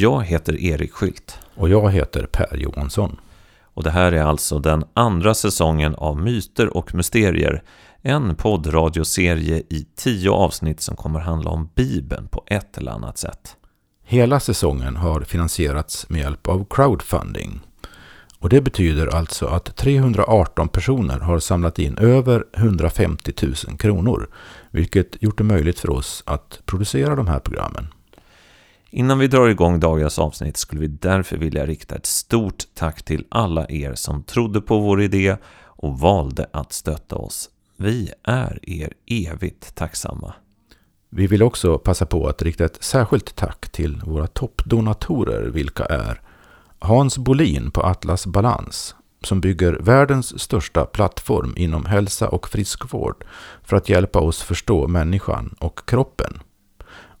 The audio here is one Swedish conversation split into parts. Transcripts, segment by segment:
Jag heter Erik Skylt. Och jag heter Per Johansson. Och det här är alltså den andra säsongen av Myter och Mysterier. En poddradioserie i tio avsnitt som kommer handla om Bibeln på ett eller annat sätt. Hela säsongen har finansierats med hjälp av crowdfunding. Och det betyder alltså att 318 personer har samlat in över 150 000 kronor. Vilket gjort det möjligt för oss att producera de här programmen. Innan vi drar igång dagens avsnitt skulle vi därför vilja rikta ett stort tack till alla er som trodde på vår idé och valde att stötta oss. Vi är er evigt tacksamma. Vi vill också passa på att rikta ett särskilt tack till våra toppdonatorer, vilka är Hans Bolin på Atlas Balans, som bygger världens största plattform inom hälsa och friskvård för att hjälpa oss förstå människan och kroppen.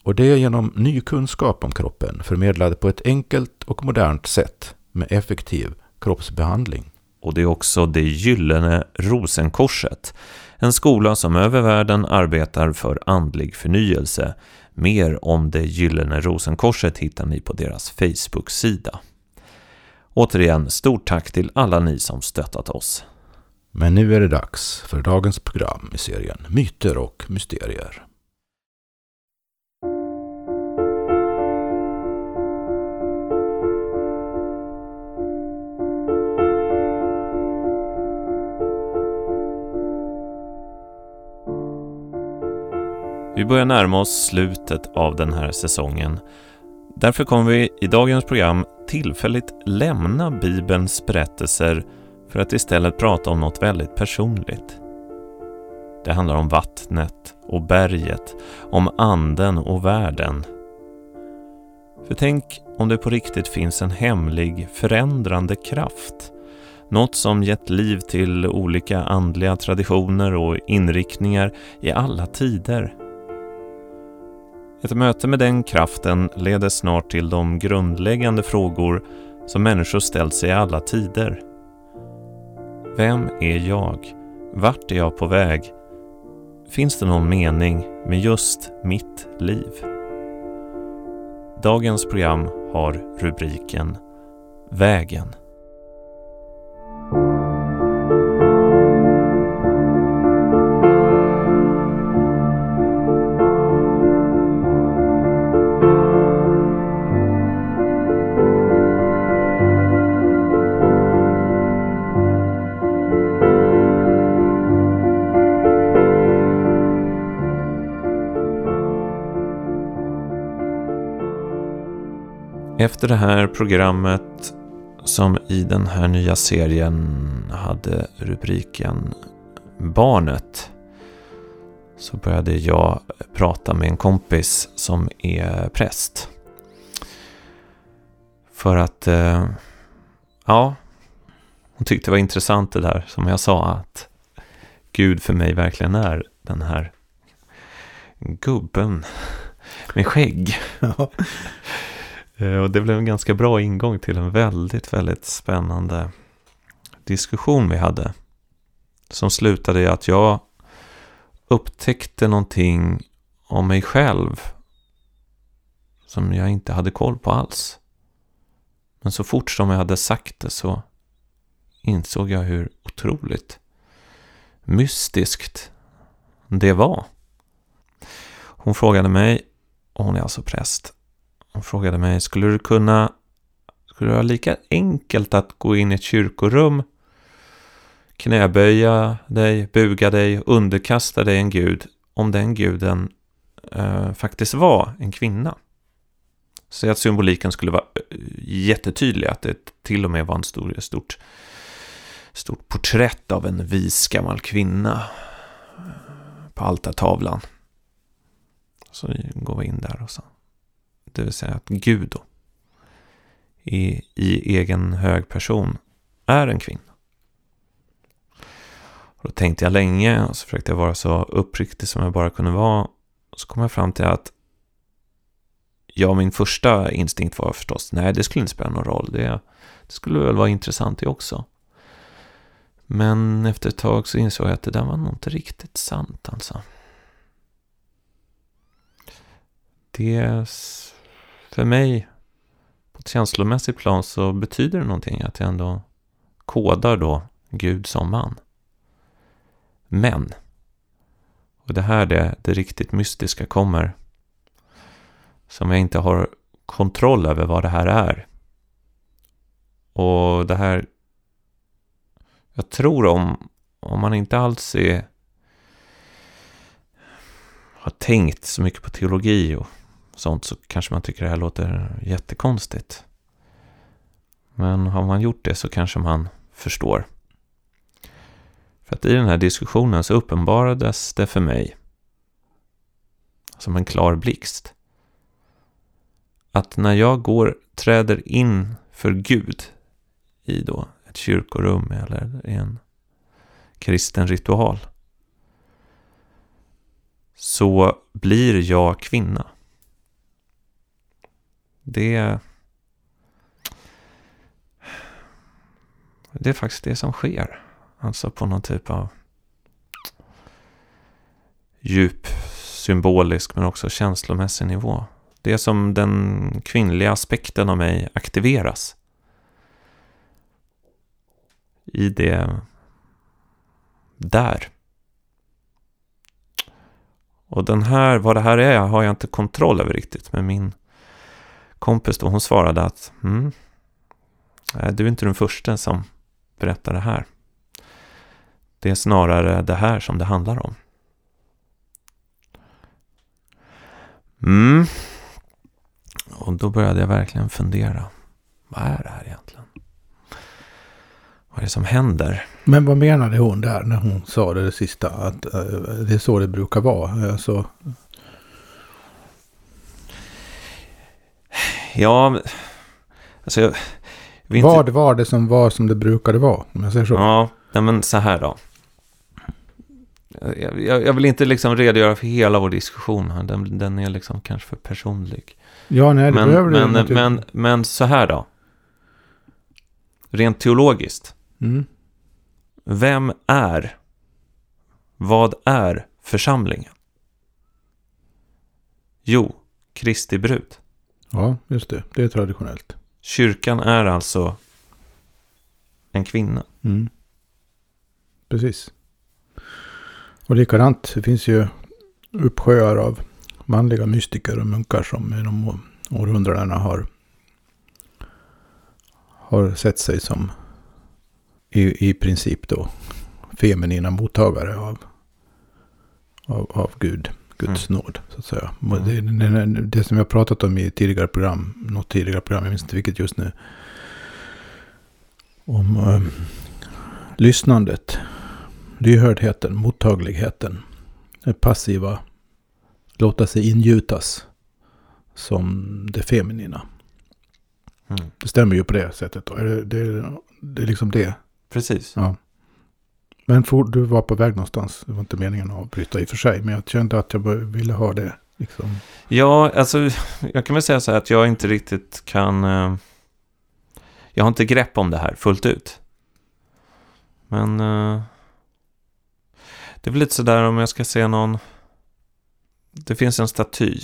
Och det är genom ny kunskap om kroppen förmedlad på ett enkelt och modernt sätt med effektiv kroppsbehandling. Och det är också det gyllene rosenkorset. En skola som över världen arbetar för andlig förnyelse. Mer om det gyllene rosenkorset hittar ni på deras Facebook-sida. Återigen, stort tack till alla ni som stöttat oss. Men nu är det dags för dagens program i serien Myter och mysterier. Vi börjar närma oss slutet av den här säsongen. Därför kommer vi i dagens program tillfälligt lämna Bibelns berättelser för att istället prata om något väldigt personligt. Det handlar om vattnet och berget, om anden och världen. För tänk om det på riktigt finns en hemlig förändrande kraft. Något som gett liv till olika andliga traditioner och inriktningar i alla tider. Ett möte med den kraften leder snart till de grundläggande frågor som människor ställt sig i alla tider. Vem är jag? Vart är jag på väg? Finns det någon mening med just mitt liv? Dagens program har rubriken Vägen. Efter det här programmet som i den här nya serien hade rubriken Barnet så började jag prata med en kompis som är präst. För att, eh, ja, hon tyckte det var intressant det där som jag sa att Gud för mig verkligen är den här gubben med skägg. Ja. Eh, och det blev en ganska bra ingång till en väldigt, väldigt spännande diskussion vi hade. Som slutade i att jag upptäckte någonting om mig själv som jag inte hade koll på alls. Men så fort som jag hade sagt det så insåg jag hur otroligt mystiskt det var. Hon frågade mig, och hon är alltså präst, hon frågade mig, skulle du kunna... Skulle det vara lika enkelt att gå in i ett kyrkorum, knäböja dig, buga dig, underkasta dig en gud, om den guden eh, faktiskt var en kvinna? Så att symboliken skulle vara eh, jättetydlig, att det till och med var en stor, stort, stort porträtt av en vis gammal kvinna eh, på altartavlan. Så går vi in där och så det vill säga att Gud då, i, i egen hög person, är en kvinna. Och då tänkte jag länge och så försökte jag vara så uppriktig som jag bara kunde vara. Och så kom jag fram till att ja, min första instinkt var förstås, nej, det skulle inte spela någon roll. Det, det skulle väl vara intressant det också. Men efter ett tag så insåg jag att det där var nog inte riktigt sant alltså. Det för mig på ett känslomässigt plan så betyder det någonting att jag ändå kodar då Gud som man. Men, och det här det, det riktigt mystiska kommer, som jag inte har kontroll över vad det här är. Och det här, jag tror om, om man inte alls är, har tänkt så mycket på teologi och sånt så kanske man tycker det här låter jättekonstigt. Men har man gjort det så kanske man förstår. För att i den här diskussionen så uppenbarades det för mig som en klar blixt. Att när jag går, träder in för Gud i då ett kyrkorum eller i en kristen ritual så blir jag kvinna. Det det är faktiskt det som sker. Alltså på någon typ av djup symbolisk men också känslomässig nivå. Det är som den kvinnliga aspekten av mig aktiveras. I det där. Och den här, vad det här är har jag inte kontroll över riktigt. Men min kompis då, hon svarade att mm, eh, du är inte den första som berättar det här. Det är snarare det här som det handlar om. Mm. Och då började jag verkligen fundera. Vad är det här egentligen? Vad är det som händer? Men vad menade hon där när hon sa det, det sista? Att eh, det är så det brukar vara? Alltså... Ja, alltså jag, inte... Vad var det som var som det brukade vara? Om jag säger så. Ja, men så här då. Jag, jag, jag, vill inte liksom redogöra för hela vår diskussion här. Den, den är liksom kanske för personlig. Ja, nej, det men, behöver men, men, men, men så här då. Rent teologiskt. Mm. Vem är, vad är församlingen? Jo, Kristi brud. Ja, just det. Det är traditionellt. Kyrkan är alltså en kvinna. Mm. Precis. Och likadant, det finns ju uppsjöar av manliga mystiker och munkar som genom århundradena har, har sett sig som i, i princip då feminina mottagare av, av, av Gud. Guds mm. nåd, så att säga. Mm. Det, det, det, som jag pratat om i tidigare program, något tidigare program, jag minns inte vilket just nu. Om äh, lyssnandet, lyhördheten, mottagligheten, det passiva, låta sig ingjutas som det feminina. Mm. Det stämmer ju på det sättet. Då. Det, det, det är liksom det. Precis. Ja. Men for, du var på väg någonstans. Det var inte meningen att avbryta i och för sig. Men jag kände att jag ville ha det. Liksom. Ja, alltså jag kan väl säga så här att jag inte riktigt kan... Eh, jag har inte grepp om det här fullt ut. Men... Eh, det är väl lite sådär om jag ska se någon... Det finns en staty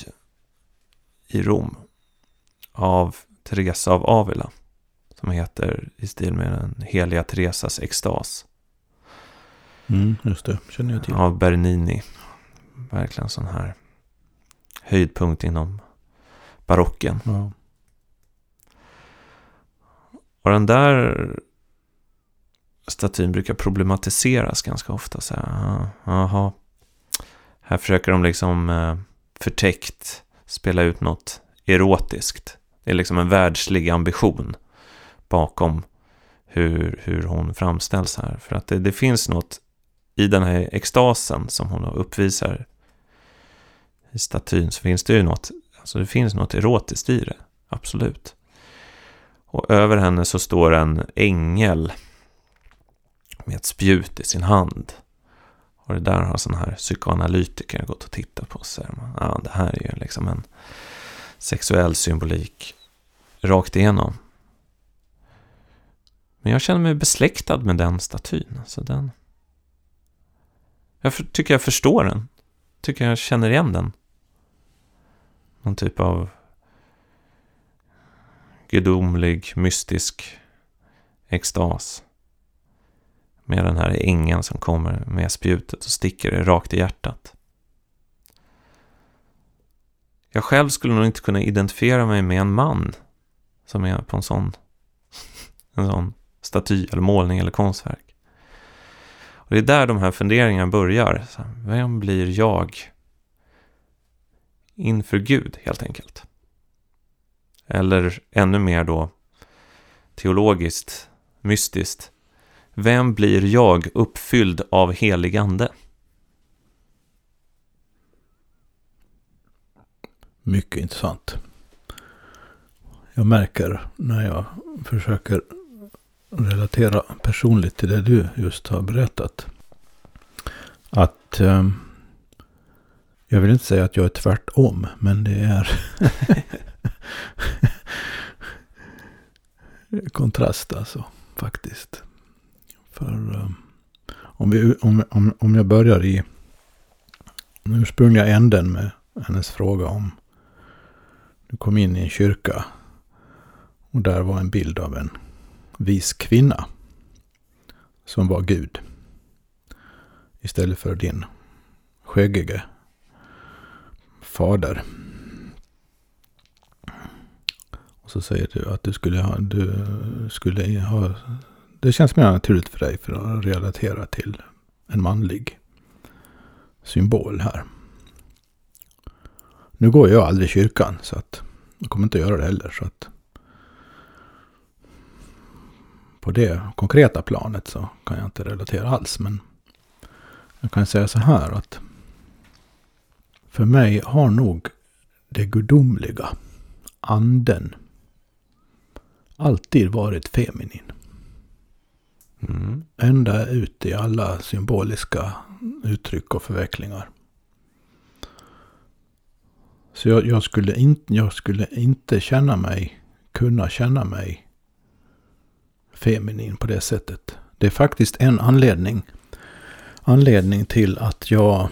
i Rom av Teresa av Avila. Som heter i stil med den heliga Teresas extas. Mm, just det, känner jag till. Av Bernini. Verkligen sån här höjdpunkt inom barocken. Ja. Och den där statyn brukar problematiseras ganska ofta. Så här, aha, här försöker de liksom eh, förtäckt spela ut något erotiskt. Det är liksom en världslig ambition bakom hur, hur hon framställs här. För att det, det finns något i den här extasen som hon uppvisar i statyn så finns det ju något, alltså det finns något erotiskt i det, absolut. Och över henne så står en ängel med ett spjut i sin hand. Och det där har sådana här psykoanalytiker gått och tittat på. Så här, ja, det här är ju liksom en sexuell symbolik rakt igenom. Men jag känner mig besläktad med den statyn. Så den... Jag tycker jag förstår den. Tycker jag känner igen den. Någon typ av gudomlig, mystisk extas. Med den här ängeln som kommer med spjutet och sticker det rakt i hjärtat. Jag själv skulle nog inte kunna identifiera mig med en man som är på en sån, en sån staty eller målning eller konstverk. Och det är där de här funderingarna börjar. Vem blir jag inför Gud helt enkelt? Eller ännu mer då teologiskt, mystiskt. Vem blir jag uppfylld av helig ande? Mycket intressant. Jag märker när jag försöker relatera personligt till det du just har berättat. Att eh, jag vill inte säga att jag är tvärtom, men det är kontrast alltså, faktiskt. För eh, om, vi, om, om, om jag börjar i den ursprungliga änden med hennes fråga om du kom in i en kyrka och där var en bild av en vis kvinna som var Gud. Istället för din skäggige fader. Och så säger du att du skulle ha, du skulle ha, det känns mer naturligt för dig för att relatera till en manlig symbol här. Nu går jag aldrig i kyrkan så att jag kommer inte att göra det heller. Så att på det konkreta planet så kan jag inte relatera alls. Men jag kan säga så här att för mig har nog det gudomliga, anden, alltid varit feminin. Mm. Ända ut i alla symboliska uttryck och förvecklingar. Så jag, jag, skulle in, jag skulle inte känna mig, kunna känna mig feminin på det sättet. Det är faktiskt en anledning, anledning till att jag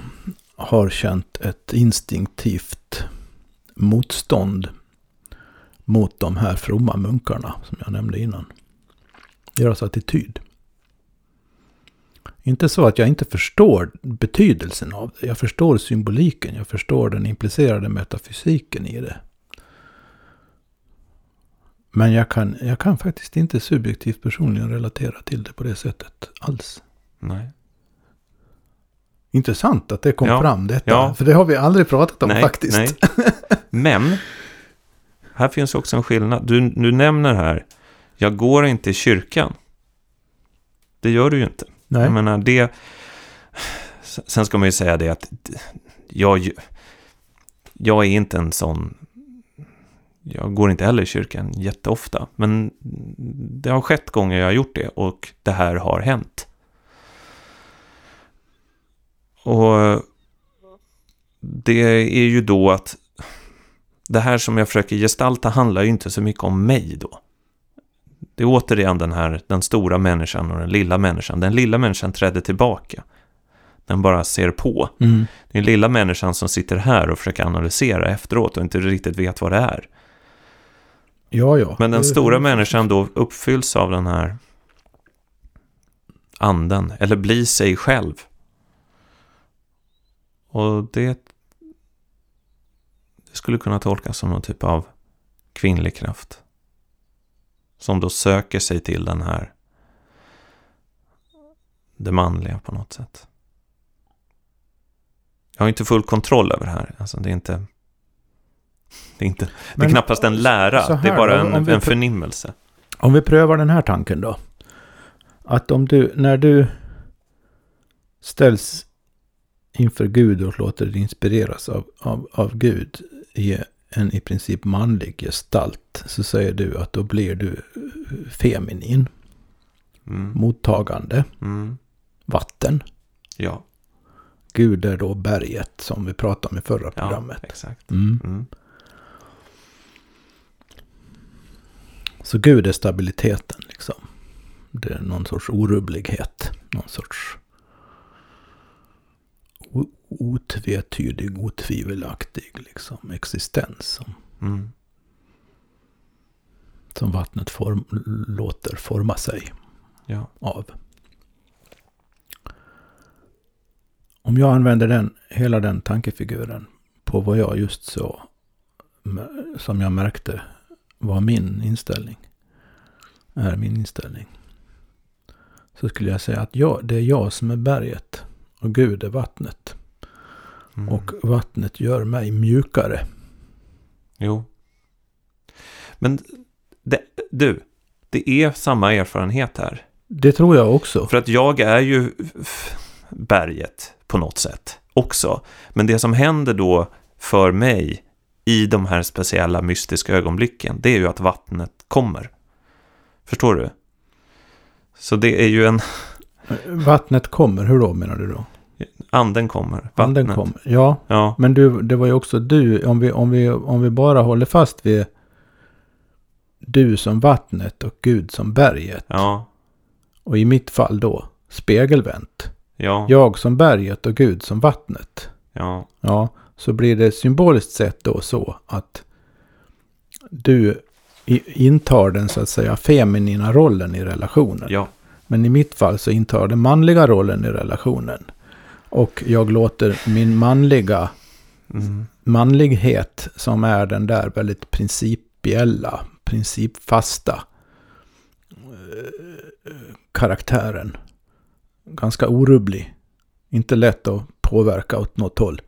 har känt ett instinktivt motstånd mot de här fromma munkarna som jag nämnde innan. Deras attityd. Inte så att jag inte förstår betydelsen av det. Jag förstår symboliken. Jag förstår den implicerade metafysiken i det. Men jag kan, jag kan faktiskt inte subjektivt personligen relatera till det på det sättet alls. Nej. Intressant att det kom ja, fram detta. Ja. För det har vi aldrig pratat om nej, faktiskt. Nej. Men, här finns också en skillnad. Du, du nämner här, jag går inte i kyrkan. Det gör du ju inte. Nej. Jag menar, det... Sen ska man ju säga det att jag, jag är inte en sån... Jag går inte heller i kyrkan jätteofta. Men det har skett gånger jag har gjort det och det här har hänt. Och det är ju då att det här som jag försöker gestalta handlar ju inte så mycket om mig då. Det är återigen den här, den stora människan och den lilla människan. Den lilla människan trädde tillbaka. Den bara ser på. Mm. Den lilla människan som sitter här och försöker analysera efteråt och inte riktigt vet vad det är. Ja, ja. Men den stora människan då uppfylls av den här anden, eller blir sig själv. Och det, det skulle kunna tolkas som någon typ av kvinnlig kraft. Som då söker sig till den här det manliga på något sätt. Jag har inte full kontroll över det här. Alltså det är inte... Det är, inte, det är knappast en lära, här, det är bara en, en förnimmelse. Om vi prövar den här tanken då. Att om du, när du ställs inför Gud och låter dig inspireras av, av, av Gud i en i princip manlig gestalt så säger du att då blir du feminin. Mm. Mottagande. Mm. Vatten. Ja. Gud är då berget som vi pratade om i förra ja, programmet. Exakt. Mm. Så Gud är stabiliteten liksom. Det är någon sorts orubblighet. Någon sorts otvetydig, otvivelaktig liksom, existens. Mm. som vattnet form, låter forma sig Ja. av. Om jag använder den, hela den tankefiguren på vad jag just så, som jag märkte var min inställning, är min inställning. Så skulle jag säga att jag, det är jag som är berget och Gud är vattnet. Mm. Och vattnet gör mig mjukare. Jo. Men det, du, det är samma erfarenhet här. Det tror jag också. För att jag är ju berget på något sätt också. Men det som händer då för mig i de här speciella mystiska ögonblicken, det är ju att vattnet kommer. Förstår du? Så det är ju en... Vattnet kommer, hur då menar du då? Anden kommer. Anden Vattnet. kommer, ja. Ja, Men du, det var ju också du, om vi, om vi, om vi bara håller fast vid du som vattnet och Gud som berget. ja, Och i mitt fall då spegelvänt. ja, Jag som berget och Gud som vattnet. ja, Ja, så blir det symboliskt sett då så att du intar den så att säga feminina rollen i relationen. ja, Men i mitt fall så intar den manliga rollen i relationen. Och jag låter min manliga mm, manlighet som är den där väldigt principiella, principfasta eh, karaktären. Ganska orubblig. Inte lätt att påverka åt något håll.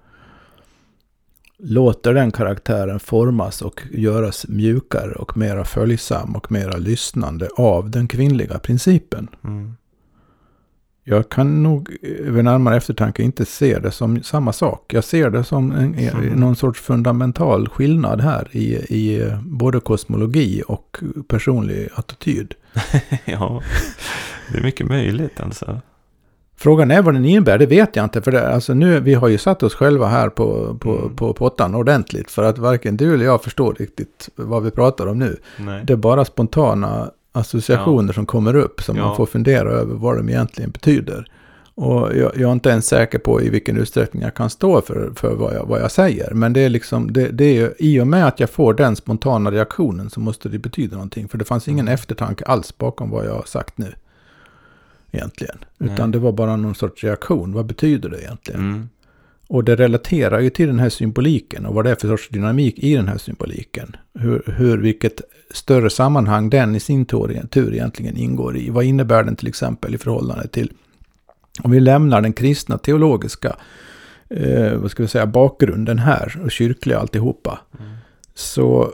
Låter den karaktären formas och göras mjukare och mera följsam och mera lyssnande av den kvinnliga principen. mm, Jag kan nog vid närmare eftertanke inte se det som samma sak. Jag ser det som en, Mm. någon sorts fundamental skillnad här i, i både kosmologi och personlig attityd. ja. Det är mycket möjligt alltså. Frågan är vad den innebär, det vet jag inte. För det, alltså nu, vi har ju satt oss själva här på, på, Mm. på pottan ordentligt. För att varken du eller jag förstår riktigt vad vi pratar om nu. Nej. Det är bara spontana associationer som kommer upp som Ja. man får fundera över vad de egentligen betyder. Och jag, jag är inte ens säker på i vilken utsträckning jag kan stå för, för vad, jag, vad jag säger. Men det är liksom, det, det är ju, i och med att jag får den spontana reaktionen så måste det betyda någonting. För det fanns ingen Mm. eftertanke alls bakom vad jag har sagt nu. Egentligen. Utan Nej. det var bara någon sorts reaktion. Vad betyder det egentligen? Mm, Och det relaterar ju till den här symboliken och vad det är för sorts dynamik i den här symboliken. Hur, hur vilket större sammanhang den i sin tur, tur egentligen ingår i. Vad innebär den till exempel i förhållande till, om vi lämnar den kristna teologiska, eh, vad ska vi säga, bakgrunden här och kyrkliga alltihopa. mm, Så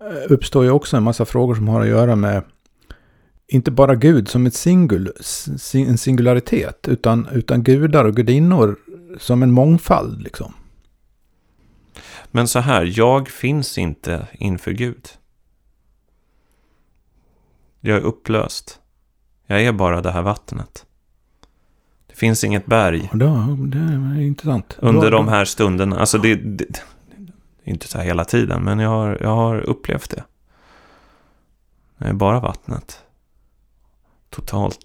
eh, uppstår ju också en massa frågor som har att göra med inte bara Gud som ett singul, en singularitet, utan, utan gudar och gudinnor som en mångfald. Liksom. Men så här, jag finns inte inför Gud. Jag är upplöst. Jag är bara det här vattnet. Det finns inget berg då, det är intressant. under de här stunderna. Alltså det, det, det är inte så här hela tiden, men jag har, jag har upplevt det. Jag är bara vattnet. Totalt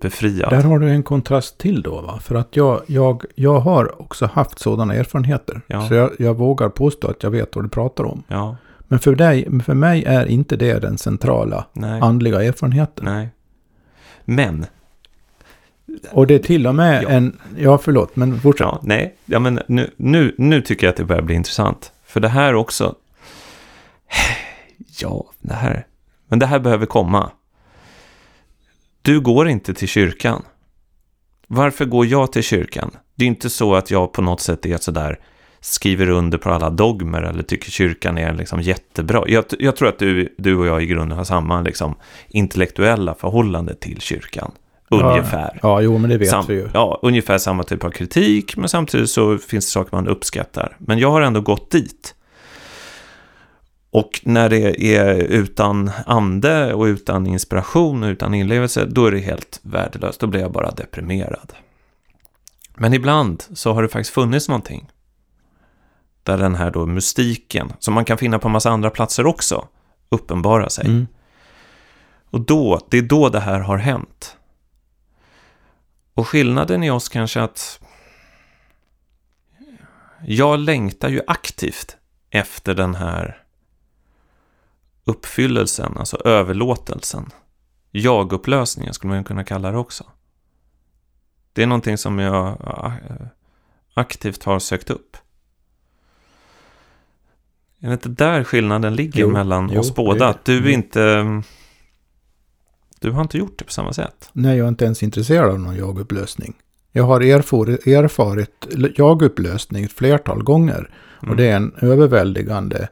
befriad. Där har du en kontrast till då, va? För att jag, jag, jag har också haft sådana erfarenheter. Ja. Så jag, jag vågar påstå att jag vet vad du pratar om. Ja, Men för, dig, för mig är inte det den centrala nej, andliga erfarenheten. nej. Men, Och det är till och med Ja. en... Ja, förlåt, men fortsätt. ja, nej, ja, men nu, nu, nu tycker jag att det börjar bli intressant. För det här också, ja, det här, men det här behöver komma. Du går inte till kyrkan. Varför går jag till kyrkan? Det är inte så att jag på något sätt är sådär skriver under på alla dogmer eller tycker kyrkan är liksom jättebra. Jag, jag tror att du, du och jag i grunden har samma liksom, intellektuella förhållande till kyrkan. Ungefär. Ja, jo, men det vet Sam, vi ju. Ja, ungefär samma typ av kritik, men samtidigt så finns det saker man uppskattar. Men jag har ändå gått dit. Och när det är utan ande och utan inspiration och utan inlevelse, då är det helt värdelöst. Då blir jag bara deprimerad. Men ibland så har det faktiskt funnits någonting. Där den här då mystiken, som man kan finna på en massa andra platser också, uppenbarar sig. Mm. Och då, det är då det här har hänt. Och skillnaden i oss kanske att jag längtar ju aktivt efter den här uppfyllelsen, alltså överlåtelsen. Jag-upplösningen skulle man kunna kalla det också. Det är någonting som jag aktivt har sökt upp. Är det inte där skillnaden ligger jo, mellan jo, oss båda? Att du inte... Du har inte gjort det på samma sätt. Nej, jag är inte ens intresserad av någon jagupplösning. Jag har erfarit, erfarit jagupplösning ett flertal gånger. Mm. Och det är en överväldigande,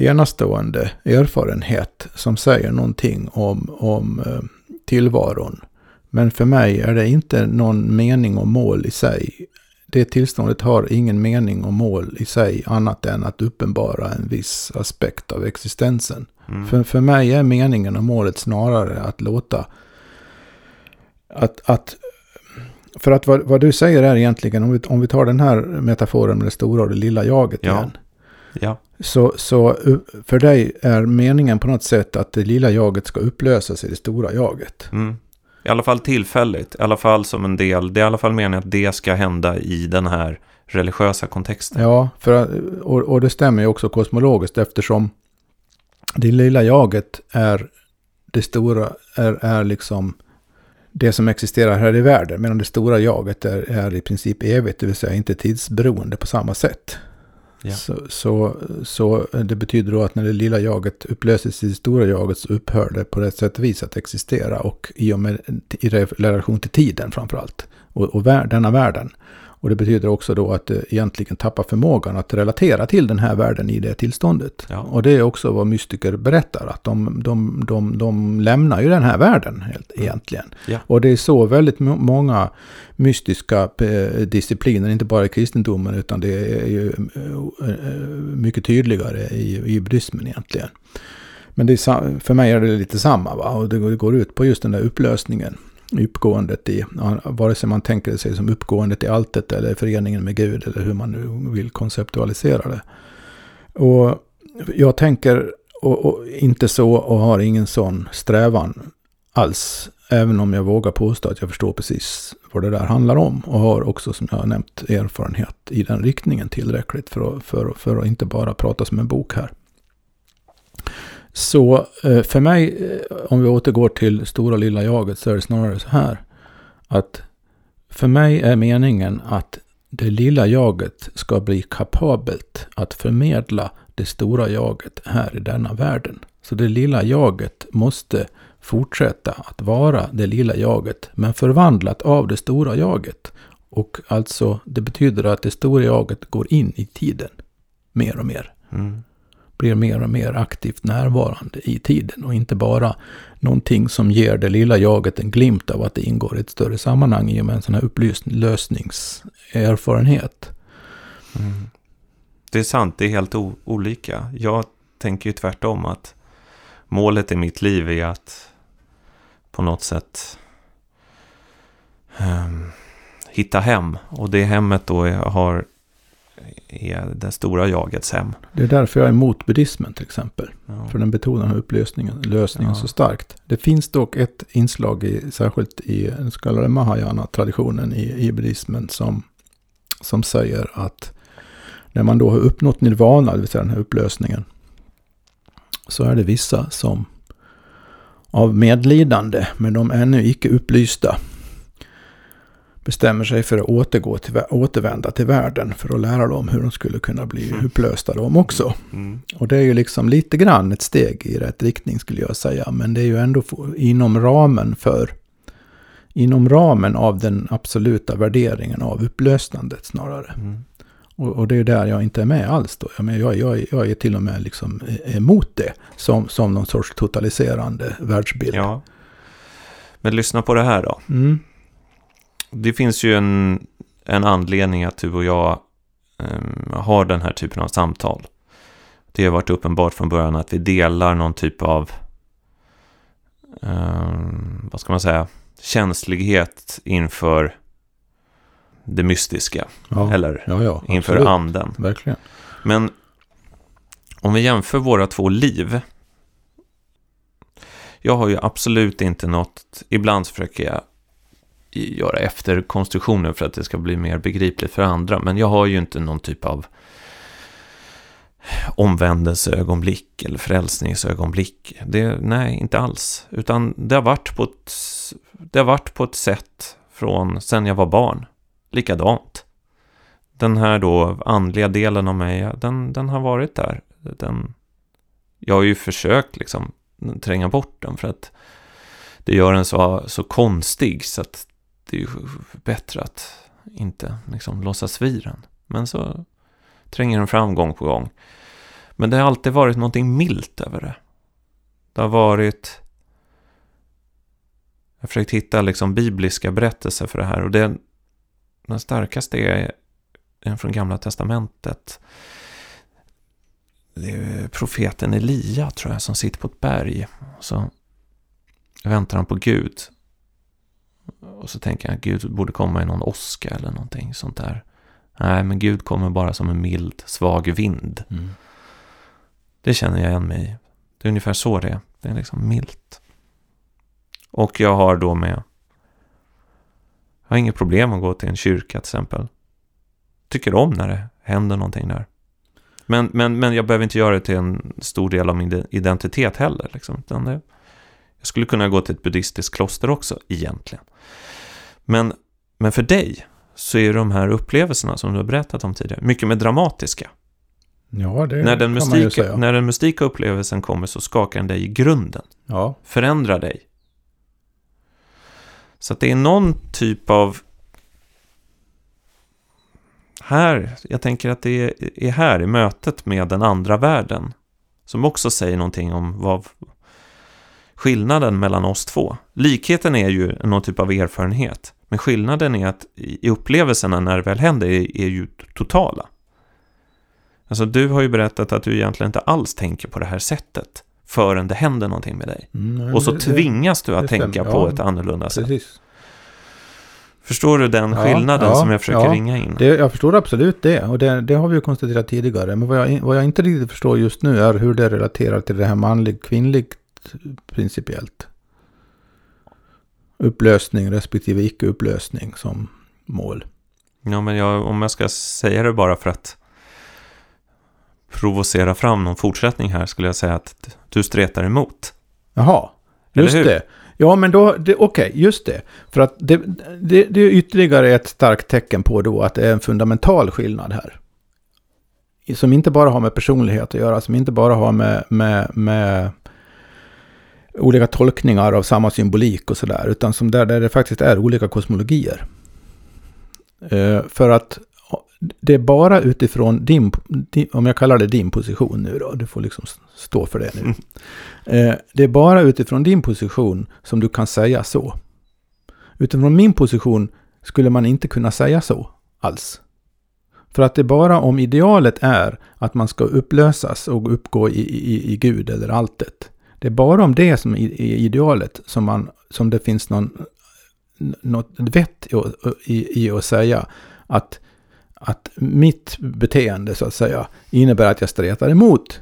enastående erfarenhet som säger någonting om, om eh, tillvaron. Men för mig är det inte någon mening och mål i sig det tillståndet har ingen mening och mål i sig annat än att uppenbara en viss aspekt av existensen. Mm. För, för mig är meningen och målet snarare att låta att, att för att vad, vad, du säger är egentligen, om vi, om vi tar den här metaforen med det stora och det lilla jaget ja. igen. Ja. Så, så för dig är meningen på något sätt att det lilla jaget ska upplösas i det stora jaget. Mm. I alla fall tillfälligt, i alla fall som en del. Det är i alla fall meningen att det ska hända i den här religiösa kontexten. Ja, för, och, och det stämmer ju också kosmologiskt eftersom det lilla jaget är det stora, är, är liksom det som existerar här i världen. Medan det stora jaget är, är i princip evigt, det vill säga inte tidsberoende på samma sätt. Ja. Så, så, så, eh, det betyder då att när det lilla jaget upplöses i det stora jaget så upphör det på rätt sätt och vis att existera. Och i och med i relation till tiden framförallt. Och, och vär, denna världen. Och det betyder också då att det egentligen tappar förmågan att relatera till den här världen i det tillståndet. Ja. Och det är också vad mystiker berättar, att de, de, de, de lämnar ju den här världen helt, mm. egentligen. Ja. Och det är så väldigt många mystiska eh, discipliner, inte bara i kristendomen, utan det är ju eh, eh, mycket tydligare i, i buddhismen egentligen. Men är, för mig är det lite samma, va? och det går ut på just den där upplösningen uppgåendet i, vare sig man tänker sig som uppgåendet i alltet eller föreningen med Gud eller hur man nu vill konceptualisera det. Och jag tänker och, och inte så och har ingen sån strävan alls. Även om jag vågar påstå att jag förstår precis vad det där handlar om. Och har också, som jag har nämnt, erfarenhet i den riktningen tillräckligt för att, för, för att inte bara prata som en bok här. Så eh, för mig, eh, om vi återgår till stora lilla jaget, så är det snarare så här. Att för mig är meningen att det lilla jaget ska bli kapabelt att förmedla det stora jaget här i denna världen. Så det lilla jaget måste fortsätta att vara det lilla jaget, men förvandlat av det stora jaget. Och alltså, det betyder att det stora jaget går in i tiden mer och mer. Mm blir mer och mer aktivt närvarande i tiden och inte bara någonting som ger det lilla jaget en glimt av att det ingår i ett större sammanhang i och med en sån här upplösningserfarenhet. Mm. Det är sant, det är helt olika. Jag tänker ju tvärtom att målet i mitt liv är att på något sätt um, hitta hem. Och det hemmet då har är det stora jagets hem. Det är därför jag är emot buddhismen till exempel. Ja. För den betonar upplösningen lösningen ja. så starkt. Det finns dock ett inslag, i, särskilt i den så kallade Mahayana-traditionen i, i buddhismen, som, som säger att när man då har uppnått nirvana, det vill säga den här upplösningen, så är det vissa som av medlidande med de ännu icke upplysta bestämmer sig för att återgå till, återvända till världen för att lära dem hur de skulle kunna bli mm. upplösta de också. Mm. Och det är ju liksom lite grann ett steg i rätt riktning skulle jag säga. Men det är ju ändå inom ramen för inom ramen av den absoluta värderingen av upplösandet snarare. Mm. Och, och, det är där jag inte är med alls då. Jag, men jag, jag, jag är till och med liksom emot det som, som någon sorts totaliserande världsbild. Ja. Men lyssna på det här då. Mm det finns ju en, en anledning att du och jag um, har den här typen av samtal. Det har varit uppenbart från början att vi delar någon typ av, um, vad ska man säga, känslighet inför det mystiska. Ja, eller ja, ja, inför absolut. anden. Verkligen. Men om vi jämför våra två liv. Jag har ju absolut inte något, ibland försöker jag göra efterkonstruktioner för att det ska bli mer begripligt för andra. Men jag har ju inte någon typ av omvändelseögonblick eller frälsningsögonblick. Det, nej, inte alls. Utan det har varit på ett, det har varit på ett sätt från sen jag var barn. Likadant. Den här då andliga delen av mig, den, den har varit där. Den, jag har ju försökt liksom tränga bort den för att det gör en så, så konstig så att det är ju bättre att inte liksom låtsas vid den. Men så tränger den fram gång på gång. Men det har alltid varit någonting milt över det. Det har varit... Jag har försökt hitta liksom bibliska berättelser för det här. Och det, den starkaste är en från Gamla Testamentet. Det är profeten Elia, tror jag, som sitter på ett berg. Så väntar han på Gud. Och så tänker han att Gud borde komma i någon åska eller någonting sånt där. Nej, men Gud kommer bara som en mild, svag vind. Mm. Det känner jag igen mig i. Det är ungefär så det är. Det är liksom milt. Och jag har då med... Jag har inget problem att gå till en kyrka till exempel. Tycker om när det händer någonting där. Men, men, men jag behöver inte göra det till en stor del av min identitet heller. Liksom. det, jag skulle kunna gå till ett buddhistiskt kloster också, egentligen. Men, men för dig så är de här upplevelserna som du har berättat om tidigare mycket mer dramatiska. Ja, det när den kan man ju säga. När den mystika upplevelsen kommer så skakar den dig i grunden. Ja. Förändrar dig. Så att det är någon typ av... Här, jag tänker att det är här i mötet med den andra världen. Som också säger någonting om vad skillnaden mellan oss två. Likheten är ju någon typ av erfarenhet. Men skillnaden är att i upplevelserna när det väl händer är, är ju totala. Alltså du har ju berättat att du egentligen inte alls tänker på det här sättet förrän det händer någonting med dig. Mm, och så det, tvingas du att tänka på ett annorlunda precis. sätt. Förstår du den skillnaden ja, som jag försöker ja, ringa in? Det, jag förstår absolut det. Och det, det, har vi ju konstaterat tidigare. Men vad jag, vad jag inte riktigt förstår just nu är hur det relaterar till det här manligt kvinnligt principiellt. Upplösning respektive icke-upplösning som mål. Ja, men jag, om jag ska säga det bara för att provocera fram någon fortsättning här skulle jag säga att du stretar emot. Jaha, just det. Ja, men då, okej, okay, just det. För att det, det, det, är ytterligare ett starkt tecken på då att det är en fundamental skillnad här. Som inte bara har med personlighet att göra, som inte bara har med, med, med olika tolkningar av samma symbolik och sådär, utan som där, där det faktiskt är olika kosmologier. Uh, för att det är bara utifrån din, din, om jag kallar det din position nu då, du får liksom stå för det nu. Mm. Eh, det är bara utifrån din position som du kan säga så. Utifrån min position skulle man inte kunna säga så alls. För att det är bara om idealet är att man ska upplösas och uppgå i, i, i Gud eller alltet. Det är bara om det som är idealet som, man, som det finns någon, något vett i, i, i att säga att att mitt beteende så att säga innebär att jag stretar emot.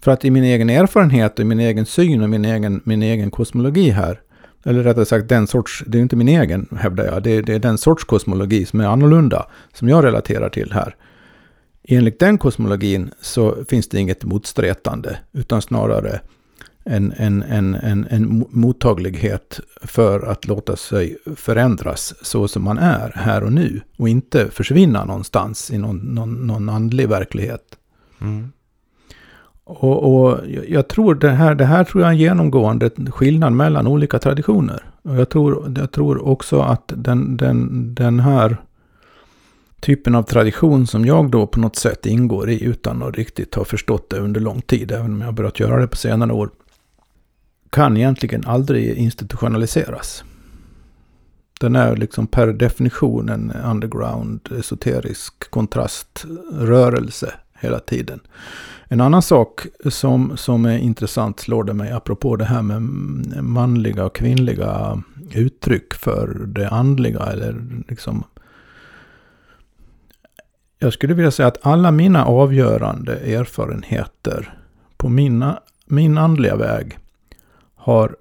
För att i min egen erfarenhet och min egen syn och min egen, min egen kosmologi här, eller rättare sagt den sorts, det är inte min egen hävdar jag, det, det är den sorts kosmologi som är annorlunda, som jag relaterar till här. Enligt den kosmologin så finns det inget motstretande, utan snarare en, en, en, en, en mottaglighet för att låta sig förändras så som man är här och nu. Och inte försvinna någonstans i någon, någon, någon andlig verklighet. Mm. Och, och, jag tror det här, det här tror jag är en genomgående skillnad mellan olika traditioner. Och jag tror, jag tror också att den, den, den här typen av tradition som jag då på något sätt ingår i utan att riktigt ha förstått det under lång tid, även om jag har börjat göra det på senare år, kan egentligen aldrig institutionaliseras. Den är liksom per definition en underground, esoterisk kontraströrelse hela tiden. En annan sak som, som är intressant slår det mig, apropå det här med manliga och kvinnliga uttryck för det andliga, eller liksom jag skulle vilja säga att alla mina avgörande erfarenheter på mina, min andliga väg har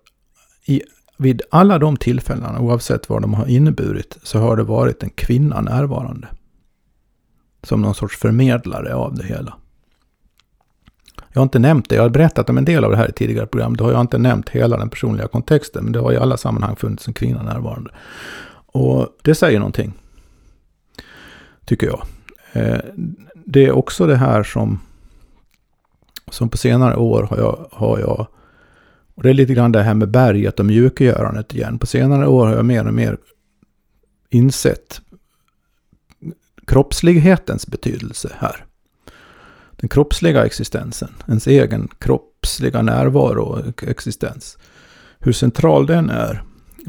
i, vid alla de tillfällena, oavsett vad de har inneburit, så har det varit en kvinna närvarande. Som någon sorts förmedlare av det hela. Jag har inte nämnt det, jag har berättat om en del av det här i tidigare program. Då har jag inte nämnt hela den personliga kontexten, men det har i alla sammanhang funnits en kvinna närvarande. Och det säger någonting, tycker jag. Eh, det är också det här som, som på senare år har jag, har jag och det är lite grann det här med berget och mjukgörandet igen. På senare år har jag mer och mer insett kroppslighetens betydelse här. Den kroppsliga existensen, ens egen kroppsliga närvaro och existens. Hur central den är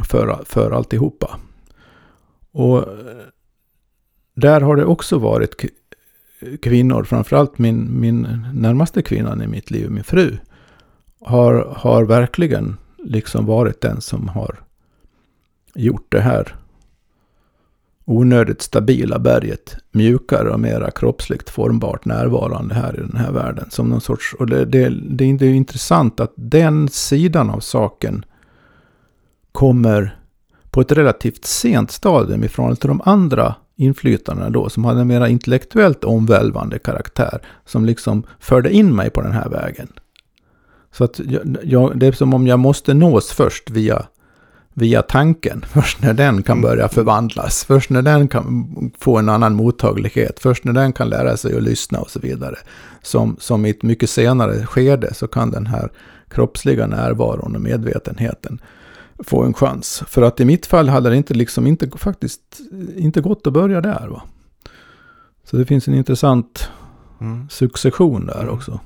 för, för alltihopa. Och där har det också varit kvinnor, framförallt min, min närmaste kvinnan i mitt liv, min fru, har, har verkligen liksom varit den som har gjort det här onödigt stabila berget mjukare och mera kroppsligt formbart närvarande här i den här världen. Som någon sorts, och det, det, det är intressant att den sidan av saken kommer på ett relativt sent stadium ifrån till de andra inflytandena då, som hade en mera intellektuellt omvälvande karaktär, som liksom förde in mig på den här vägen. Så att jag, jag, det är som om jag måste nås först via, via tanken. Först när den kan börja förvandlas. Först när den kan få en annan mottaglighet. Först när den kan lära sig att lyssna och så vidare. Som, som i ett mycket senare skede så kan den här kroppsliga närvaron och medvetenheten få en chans. För att i mitt fall hade det inte, liksom inte, faktiskt inte gått att börja där. Va? Så det finns en intressant mm. succession där mm. också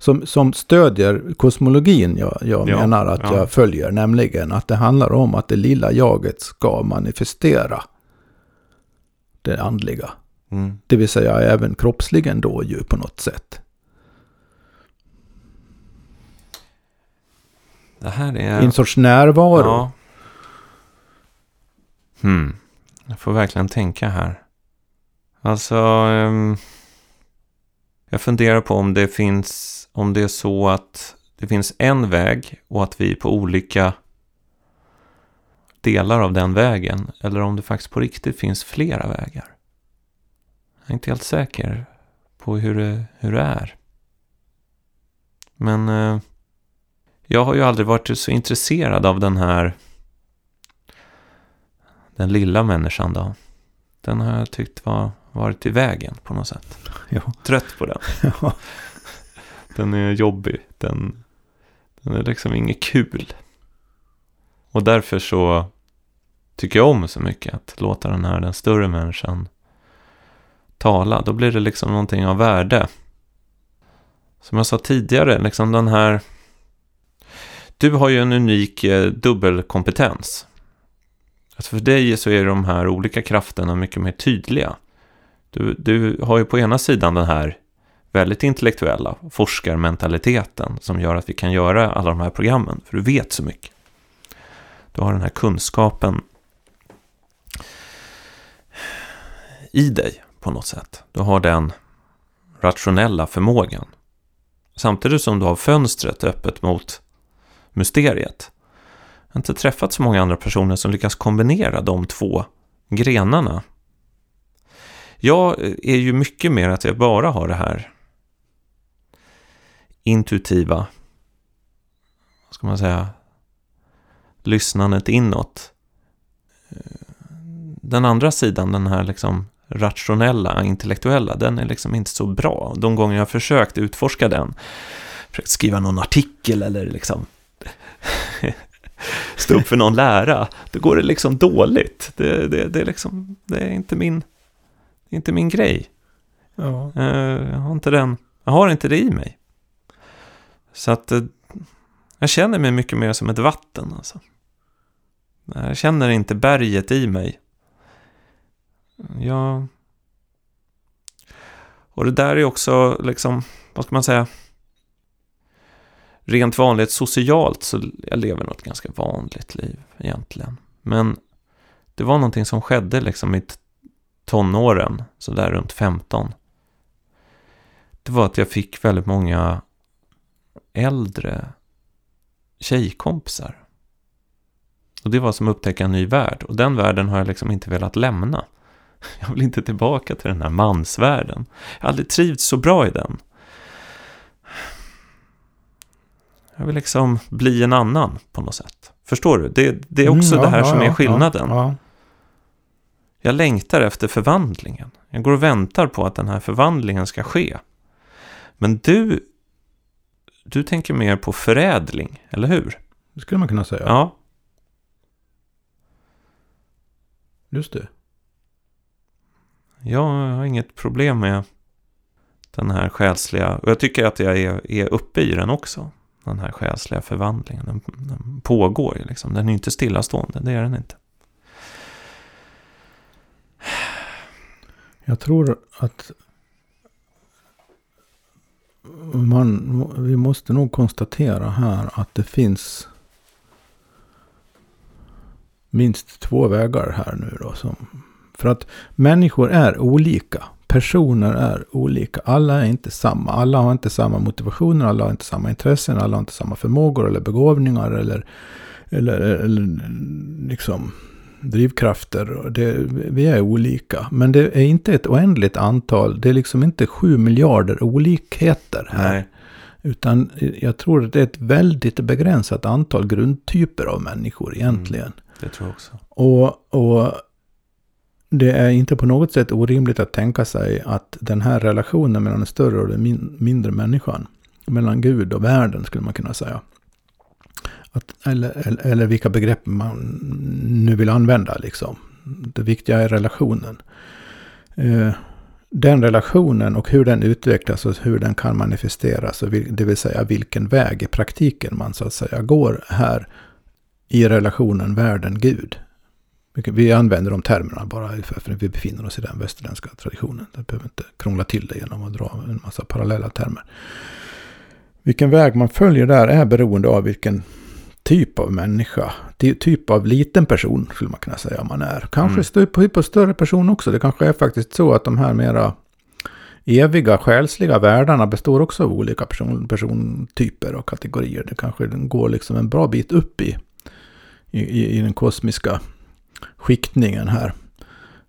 som, som stödjer kosmologin jag, jag ja, menar att ja. jag följer. Nämligen att det handlar om att det lilla jaget ska manifestera det andliga. Mm. Det vill säga även kroppsligen då ju på något sätt. Det här är... En sorts närvaro. Ja. Hmm. Jag får verkligen tänka här. Alltså... Um... Jag funderar på om det finns om det är så att det finns en väg och att vi är på olika delar av den vägen. Eller om det faktiskt på riktigt finns flera vägar. Jag är inte helt säker på hur det, hur det är. Men eh, jag har ju aldrig varit så intresserad av den här den lilla människan då. Den har jag tyckt var, varit i vägen på något sätt. Ja. Trött på den. Ja. Den är jobbig. Den, den är liksom inget kul. Och därför så tycker jag om så mycket att låta den här, den större människan tala. Då blir det liksom någonting av värde. Som jag sa tidigare, liksom den här... Du har ju en unik eh, dubbelkompetens. Alltså för dig så är de här olika krafterna mycket mer tydliga. Du, du har ju på ena sidan den här väldigt intellektuella forskarmentaliteten som gör att vi kan göra alla de här programmen, för du vet så mycket. Du har den här kunskapen i dig på något sätt. Du har den rationella förmågan. Samtidigt som du har fönstret öppet mot mysteriet. Jag har inte träffat så många andra personer som lyckas kombinera de två grenarna. Jag är ju mycket mer att jag bara har det här intuitiva, vad ska man säga, lyssnandet inåt. Den andra sidan, den här liksom rationella, intellektuella, den är liksom inte så bra. De gånger jag har försökt utforska den, försökt skriva någon artikel eller liksom stå upp för någon lära, då går det liksom dåligt. Det, det, det, är, liksom, det är inte min, inte min grej. Ja. Eh, jag, har inte den, jag har inte det i mig. Så att eh, jag känner mig mycket mer som ett vatten alltså. Jag känner inte berget i mig. Jag... Och det där är också liksom, vad ska man säga? Rent vanligt socialt så jag lever nog ett ganska vanligt liv egentligen. Men det var någonting som skedde liksom i tonåren, så där runt 15. Det var att jag fick väldigt många äldre tjejkompisar. Och det var som att upptäcka en ny värld. Och den världen har jag liksom inte velat lämna. Jag vill inte tillbaka till den här mansvärlden. Jag har aldrig trivts så bra i den. Jag vill liksom bli en annan på något sätt. Förstår du? Det, det är också Mm, det här ja, som ja, är skillnaden. Ja, ja. Jag längtar efter förvandlingen. Jag går och väntar på att den här förvandlingen ska ske. Men du, du tänker mer på förädling, eller hur? Det skulle man kunna säga. Ja. Just det. Jag har inget problem med den här själsliga, och jag tycker att jag är, är uppe i den också. Den här själsliga förvandlingen. Den, den pågår ju liksom. Den är inte stillastående, det är den inte. Jag tror att man, vi måste nog konstatera här att det finns minst två vägar här nu då. Som, för att människor är olika. Personer är olika. Alla är inte samma. Alla har inte samma motivationer. Alla har inte samma intressen. Alla har inte samma förmågor eller begåvningar. Eller, eller, eller liksom drivkrafter. Det, vi är olika. Men det är inte ett oändligt antal. Det är liksom inte sju miljarder olikheter här. Nej. Utan jag tror att det är ett väldigt begränsat antal grundtyper av människor egentligen. Det tror jag också. Och, och det är inte på något sätt orimligt att tänka sig att den här relationen mellan den större och den min, mindre människan, mellan Gud och världen skulle man kunna säga. Att, eller, eller, eller vilka begrepp man nu vill använda liksom. Det viktiga är relationen. Eh, den relationen och hur den utvecklas och hur den kan manifesteras. Vil, det vill säga vilken väg i praktiken man så att säga går här i relationen världen-Gud. Vi använder de termerna bara för att vi befinner oss i den västerländska traditionen. Jag behöver inte krångla till det genom att dra en massa parallella termer. Vilken väg man följer där är beroende av vilken typ av människa, typ av liten person skulle man kunna säga man är. Kanske mm. typ av större person också. Det kanske är faktiskt så att de här mera eviga själsliga världarna består också av olika person, persontyper och kategorier. Det kanske går liksom en bra bit upp i, i, i den kosmiska skiktningen här.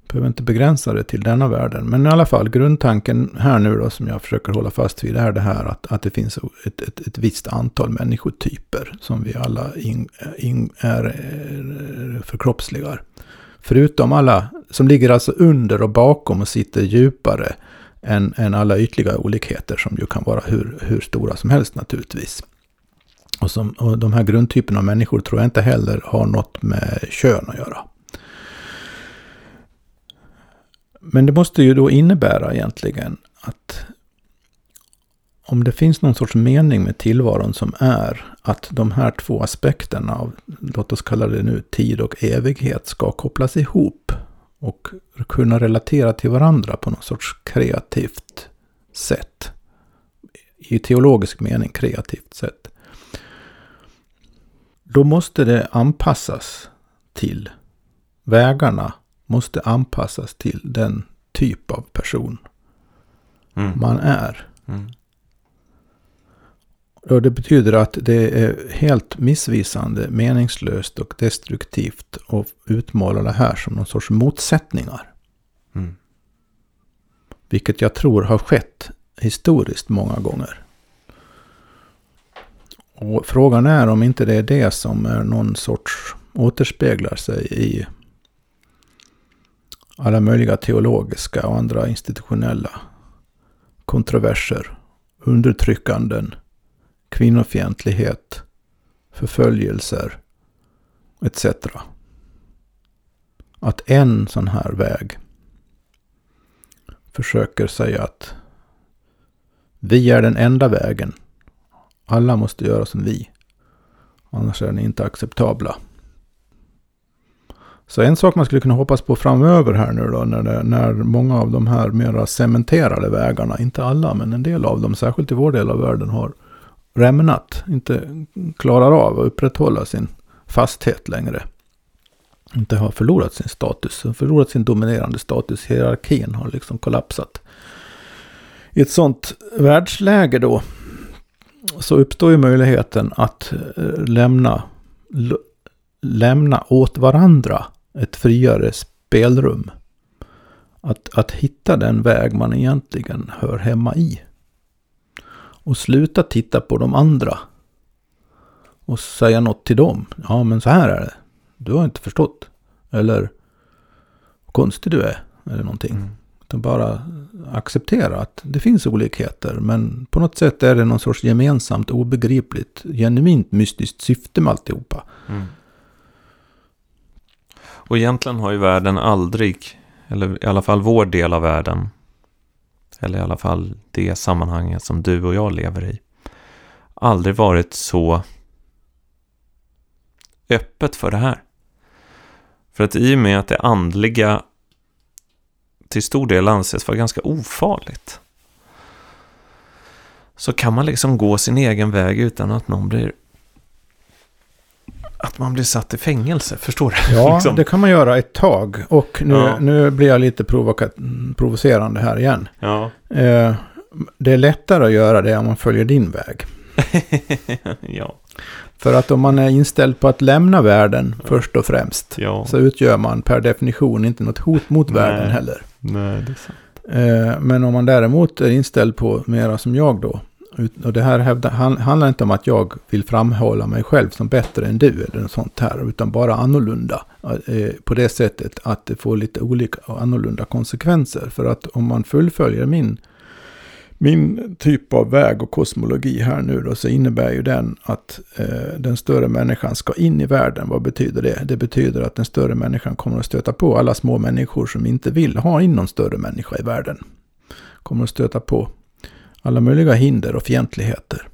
Behöver inte begränsa det till denna världen. Men i alla fall, grundtanken här nu då som jag försöker hålla fast vid är det här att, att det finns ett, ett, ett visst antal människotyper som vi alla in, in, är, är förkroppsligar. Förutom alla som ligger alltså under och bakom och sitter djupare än, än alla ytliga olikheter som ju kan vara hur, hur stora som helst naturligtvis. Och, som, och de här grundtyperna av människor tror jag inte heller har något med kön att göra. Men det måste ju då innebära egentligen att om det finns någon sorts mening med tillvaron som är att de här två aspekterna av, låt oss kalla det nu, tid och evighet ska kopplas ihop och kunna relatera till varandra på något sorts kreativt sätt. I teologisk mening kreativt sätt. Då måste det anpassas till vägarna måste anpassas till den typ av person Mm. man är. Mm. Och det betyder att det är helt missvisande, meningslöst och destruktivt att utmåla det här som någon sorts motsättningar. Mm. Vilket jag tror har skett historiskt många gånger. Och frågan är om inte det är det som är någon sorts återspeglar sig i alla möjliga teologiska och andra institutionella kontroverser, undertryckanden, kvinnofientlighet, förföljelser etc. Att en sån här väg försöker säga att vi är den enda vägen. Alla måste göra som vi. Annars är den inte acceptabla. Så en sak man skulle kunna hoppas på framöver här nu då, när, det, när många av de här mera cementerade vägarna, inte alla, men en del av dem, särskilt i vår del av världen, har rämnat, inte klarar av att upprätthålla sin fasthet längre. Inte har förlorat sin status, förlorat sin dominerande status, hierarkin har liksom kollapsat. I ett sånt världsläge då, så uppstår ju möjligheten att eh, lämna, lämna åt varandra ett friare spelrum. Att, att hitta den väg man egentligen hör hemma i. Och sluta titta på de andra. och säga något till dem. Ja, men så här är det. Du har inte förstått. Eller konstig du är. Eller någonting. Mm. Utan bara acceptera att det finns olikheter. Men på något sätt är det någon sorts gemensamt, obegripligt, genuint mystiskt syfte med alltihopa. Mm. Och egentligen har ju världen aldrig, eller i alla fall vår del av världen, eller i alla fall det sammanhanget som du och jag lever i, aldrig varit så öppet för det här. För att i och med att det andliga till stor del anses vara ganska ofarligt så kan man liksom gå sin egen väg utan att någon blir att man blir satt i fängelse, förstår du? Ja, liksom. det kan man göra ett tag. Och nu, ja. nu blir jag lite provocerande här igen. Ja. Eh, det är lättare att göra det om man följer din väg. ja. För att om man är inställd på att lämna världen ja. först och främst. Ja. Så utgör man per definition inte något hot mot Nej. världen heller. Nej, det är sant. Eh, men om man däremot är inställd på mera som jag då. Och det här hävdar, handlar inte om att jag vill framhålla mig själv som bättre än du eller något sånt här. Utan bara annorlunda. Eh, på det sättet att det får lite olika och annorlunda konsekvenser. För att om man fullföljer min min typ av väg och kosmologi här nu då så innebär ju den att eh, den större människan ska in i världen. Vad betyder det? Det betyder att den större människan kommer att stöta på alla små människor som inte vill ha in någon större människa i världen. Kommer att stöta på alla möjliga hinder och fientligheter.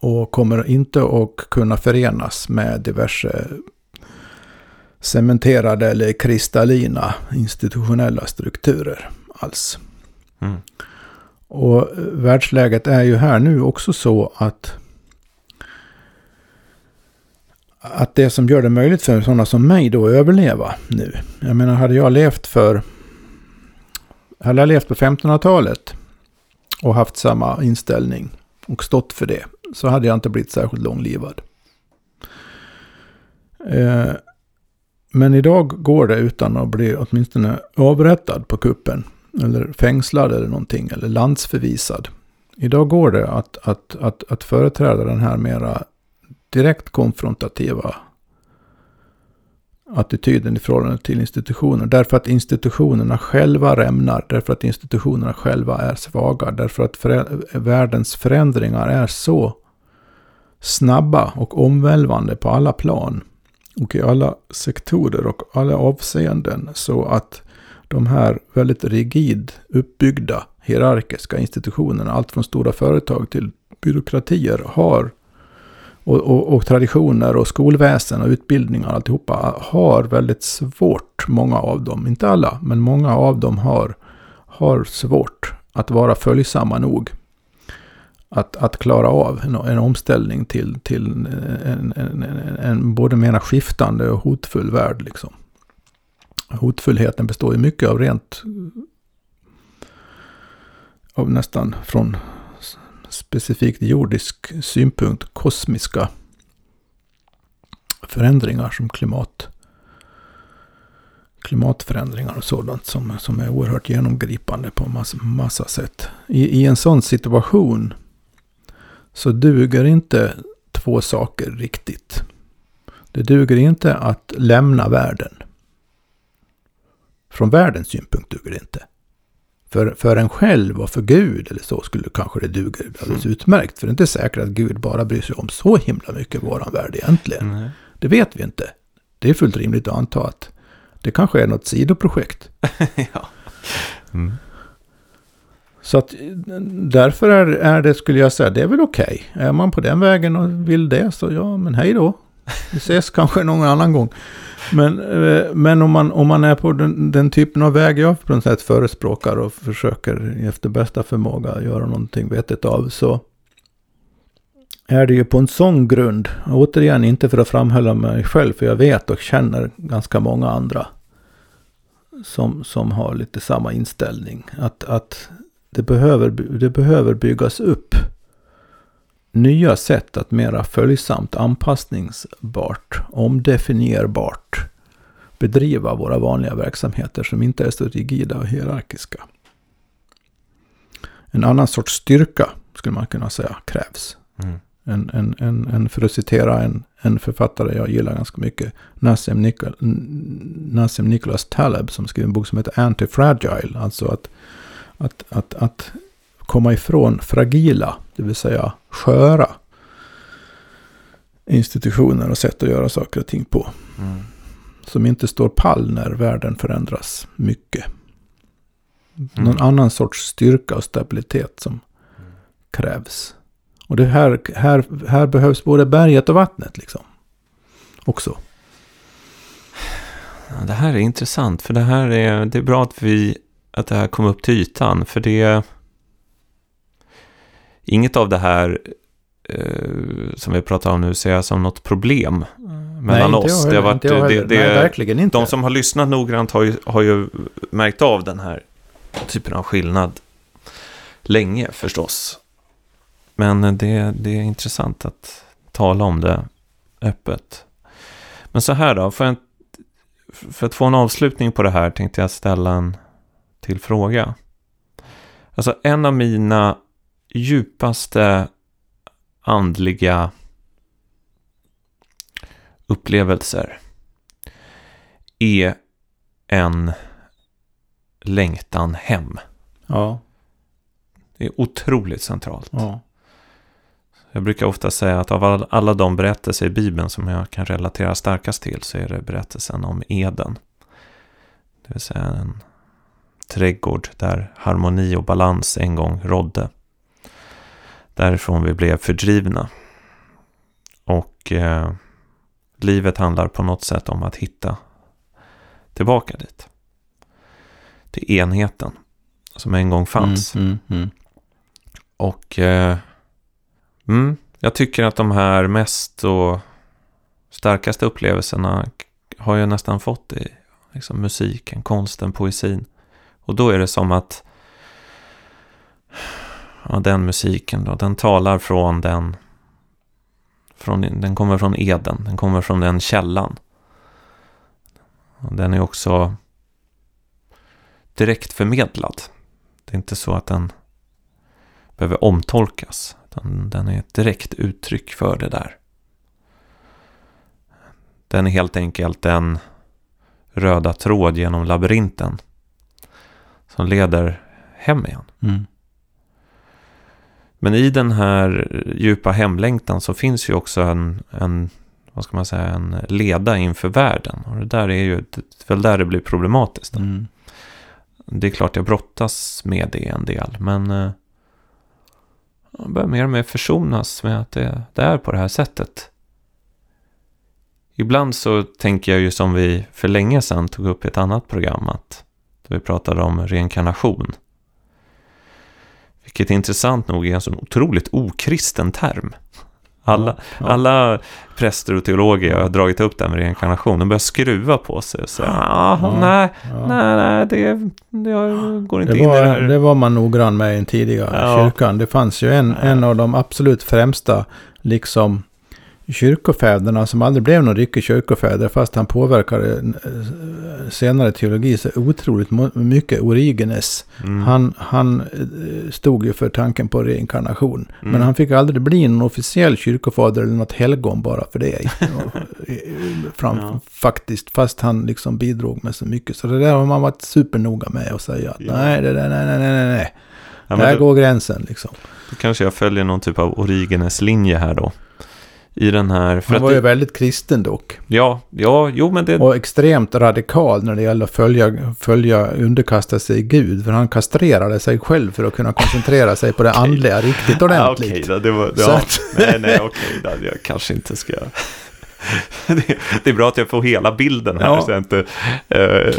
Och kommer inte att kunna förenas med diverse cementerade eller kristallina institutionella strukturer alls. Mm. Och världsläget är ju här nu också så att att det som gör det möjligt för sådana som mig då att överleva nu. Jag menar, hade jag levt för... Hade jag levt på 1500-talet och haft samma inställning och stått för det så hade jag inte blivit särskilt långlivad. Eh, men idag går det utan att bli åtminstone avrättad på kuppen eller fängslad eller någonting, eller landsförvisad. Idag går det att, att, att, att företräda den här mera direkt konfrontativa attityden i förhållande till institutioner. Därför att institutionerna själva rämnar, därför att institutionerna själva är svaga, därför att förä världens förändringar är så snabba och omvälvande på alla plan och i alla sektorer och alla avseenden så att de här väldigt rigid uppbyggda hierarkiska institutionerna, allt från stora företag till byråkratier, har och, och, och, traditioner och skolväsen och utbildningar alltihopa har väldigt svårt, många av dem, inte alla, men många av dem har, har svårt att vara följsamma nog. Att, att klara av en, en omställning till, till en, en, en, en både mera skiftande och hotfull värld. Liksom hotfullheten består ju mycket av rent av nästan från specifikt jordisk synpunkt kosmiska förändringar som klimat klimatförändringar och sådant som, som är oerhört genomgripande på massa, massa sätt. I, I en sån situation så duger inte två saker riktigt. Det duger inte att lämna världen. Från världens synpunkt duger det inte. För, för en själv och för Gud eller så skulle kanske det duga alldeles mm. utmärkt. För det är inte säkert att Gud bara bryr sig om så himla mycket våran värld egentligen. Mm. Det vet vi inte. Det är fullt rimligt att anta att det kanske är något sidoprojekt. ja. Mm. Så att därför är, är det, skulle jag säga, det är väl okej. Okay. Är man på den vägen och vill det så ja, men hej då. Vi ses kanske någon annan gång. Men, eh, men om, man, om man är på den, den typen av väg jag på något sätt förespråkar och försöker efter bästa förmåga göra någonting vettigt av så är det ju på en sån grund, återigen inte för att framhålla mig själv, för jag vet och känner ganska många andra som, som har lite samma inställning. Att, att det, behöver, det behöver byggas upp nya sätt att mera följsamt, anpassningsbart, omdefinierbart bedriva våra vanliga verksamheter som inte är så rigida och hierarkiska. En annan sorts styrka, skulle man kunna säga, krävs. Mm. En, en, en, en, för att citera en, en författare jag gillar ganska mycket. Nassim, Nikol, Nassim Nicholas Taleb som skrev en bok som heter Anti-Fragile. Alltså att, att, att, att komma ifrån fragila, det vill säga sköra institutioner och sätt att göra saker och ting på. Mm. Som inte står pall när världen förändras mycket. Mm. Någon annan sorts styrka och stabilitet som mm. krävs. Och det här, här, här behövs både berget och vattnet liksom. Också. Det här är intressant. För det här är, det är bra att, vi, att det här kom upp till ytan. För det... Inget av det här eh, som vi pratar om nu ser jag som något problem mellan Nej, oss. Det har varit, det, det, Nej, verkligen inte. De som har lyssnat noggrant har ju, har ju märkt av den här typen av skillnad länge förstås. Men det, det är intressant att tala om det öppet. Men så här då, för, en, för att få en avslutning på det här tänkte jag ställa en till fråga. Alltså en av mina djupaste andliga upplevelser är en längtan hem. Ja. Det är otroligt centralt. Ja. Jag brukar ofta säga att av alla de berättelser i Bibeln som jag kan relatera starkast till så är det berättelsen om Eden. Det vill säga en trädgård där harmoni och balans en gång rådde. Därifrån vi blev fördrivna. Och eh, livet handlar på något sätt om att hitta tillbaka dit. Till enheten som en gång fanns. Mm, mm, mm. Och eh, mm, jag tycker att de här mest och starkaste upplevelserna har jag nästan fått i liksom, musiken, konsten, poesin. Och då är det som att ja, den musiken då, den talar från den, från, den kommer från Eden, den kommer från den källan. Den är också direkt förmedlad. Det är inte så att den behöver omtolkas. Den, den är ett direkt uttryck för det där. Den är helt enkelt den röda tråd genom labyrinten. Som leder hem igen. Mm. Men i den här djupa hemlängtan så finns ju också en, en, vad ska man säga, en leda inför världen. Och det där är ju, det är väl där det blir problematiskt. Mm. Det är klart jag brottas med det en del, men eh, jag börjar mer och mer försonas med att det, det är på det här sättet. Ibland så tänker jag ju som vi för länge sedan tog upp i ett annat program, att vi pratade om reinkarnation. Vilket intressant nog är en så otroligt okristen term. Alla, ja, ja. alla präster och teologer jag har dragit upp det här med reinkarnation, de börjar skruva på sig och säga ja, nej, nej, nej, det, det går inte det in var, i det här. Det var man noggrann med i den tidiga kyrkan. Det fanns ju en, en av de absolut främsta, liksom kyrkofäderna som aldrig blev någon riktig kyrkofäder fast han påverkade eh, senare teologi så otroligt mycket Origenes. Mm. Han, han eh, stod ju för tanken på reinkarnation. Mm. Men han fick aldrig bli någon officiell kyrkofader eller något helgon bara för det. Fram, ja. Faktiskt, fast han liksom bidrog med så mycket. Så det där har man varit supernoga med att säga att ja. nej, det där, nej, nej, nej, nej. Ja, där då, går gränsen liksom. Då kanske jag följer någon typ av Origenes linje här då i den här... Han var det, ju väldigt kristen dock. Ja, ja, jo men det... Och extremt radikal när det gäller att följa, följa underkasta sig Gud. För han kastrerade sig själv för att kunna koncentrera sig på det okay. andliga riktigt ordentligt. Okej, okay, det var... Ja, att... nej, nej, okej, okay, jag kanske inte ska... det, det, är bra att jag får hela bilden här, ja. så jag inte... Uh,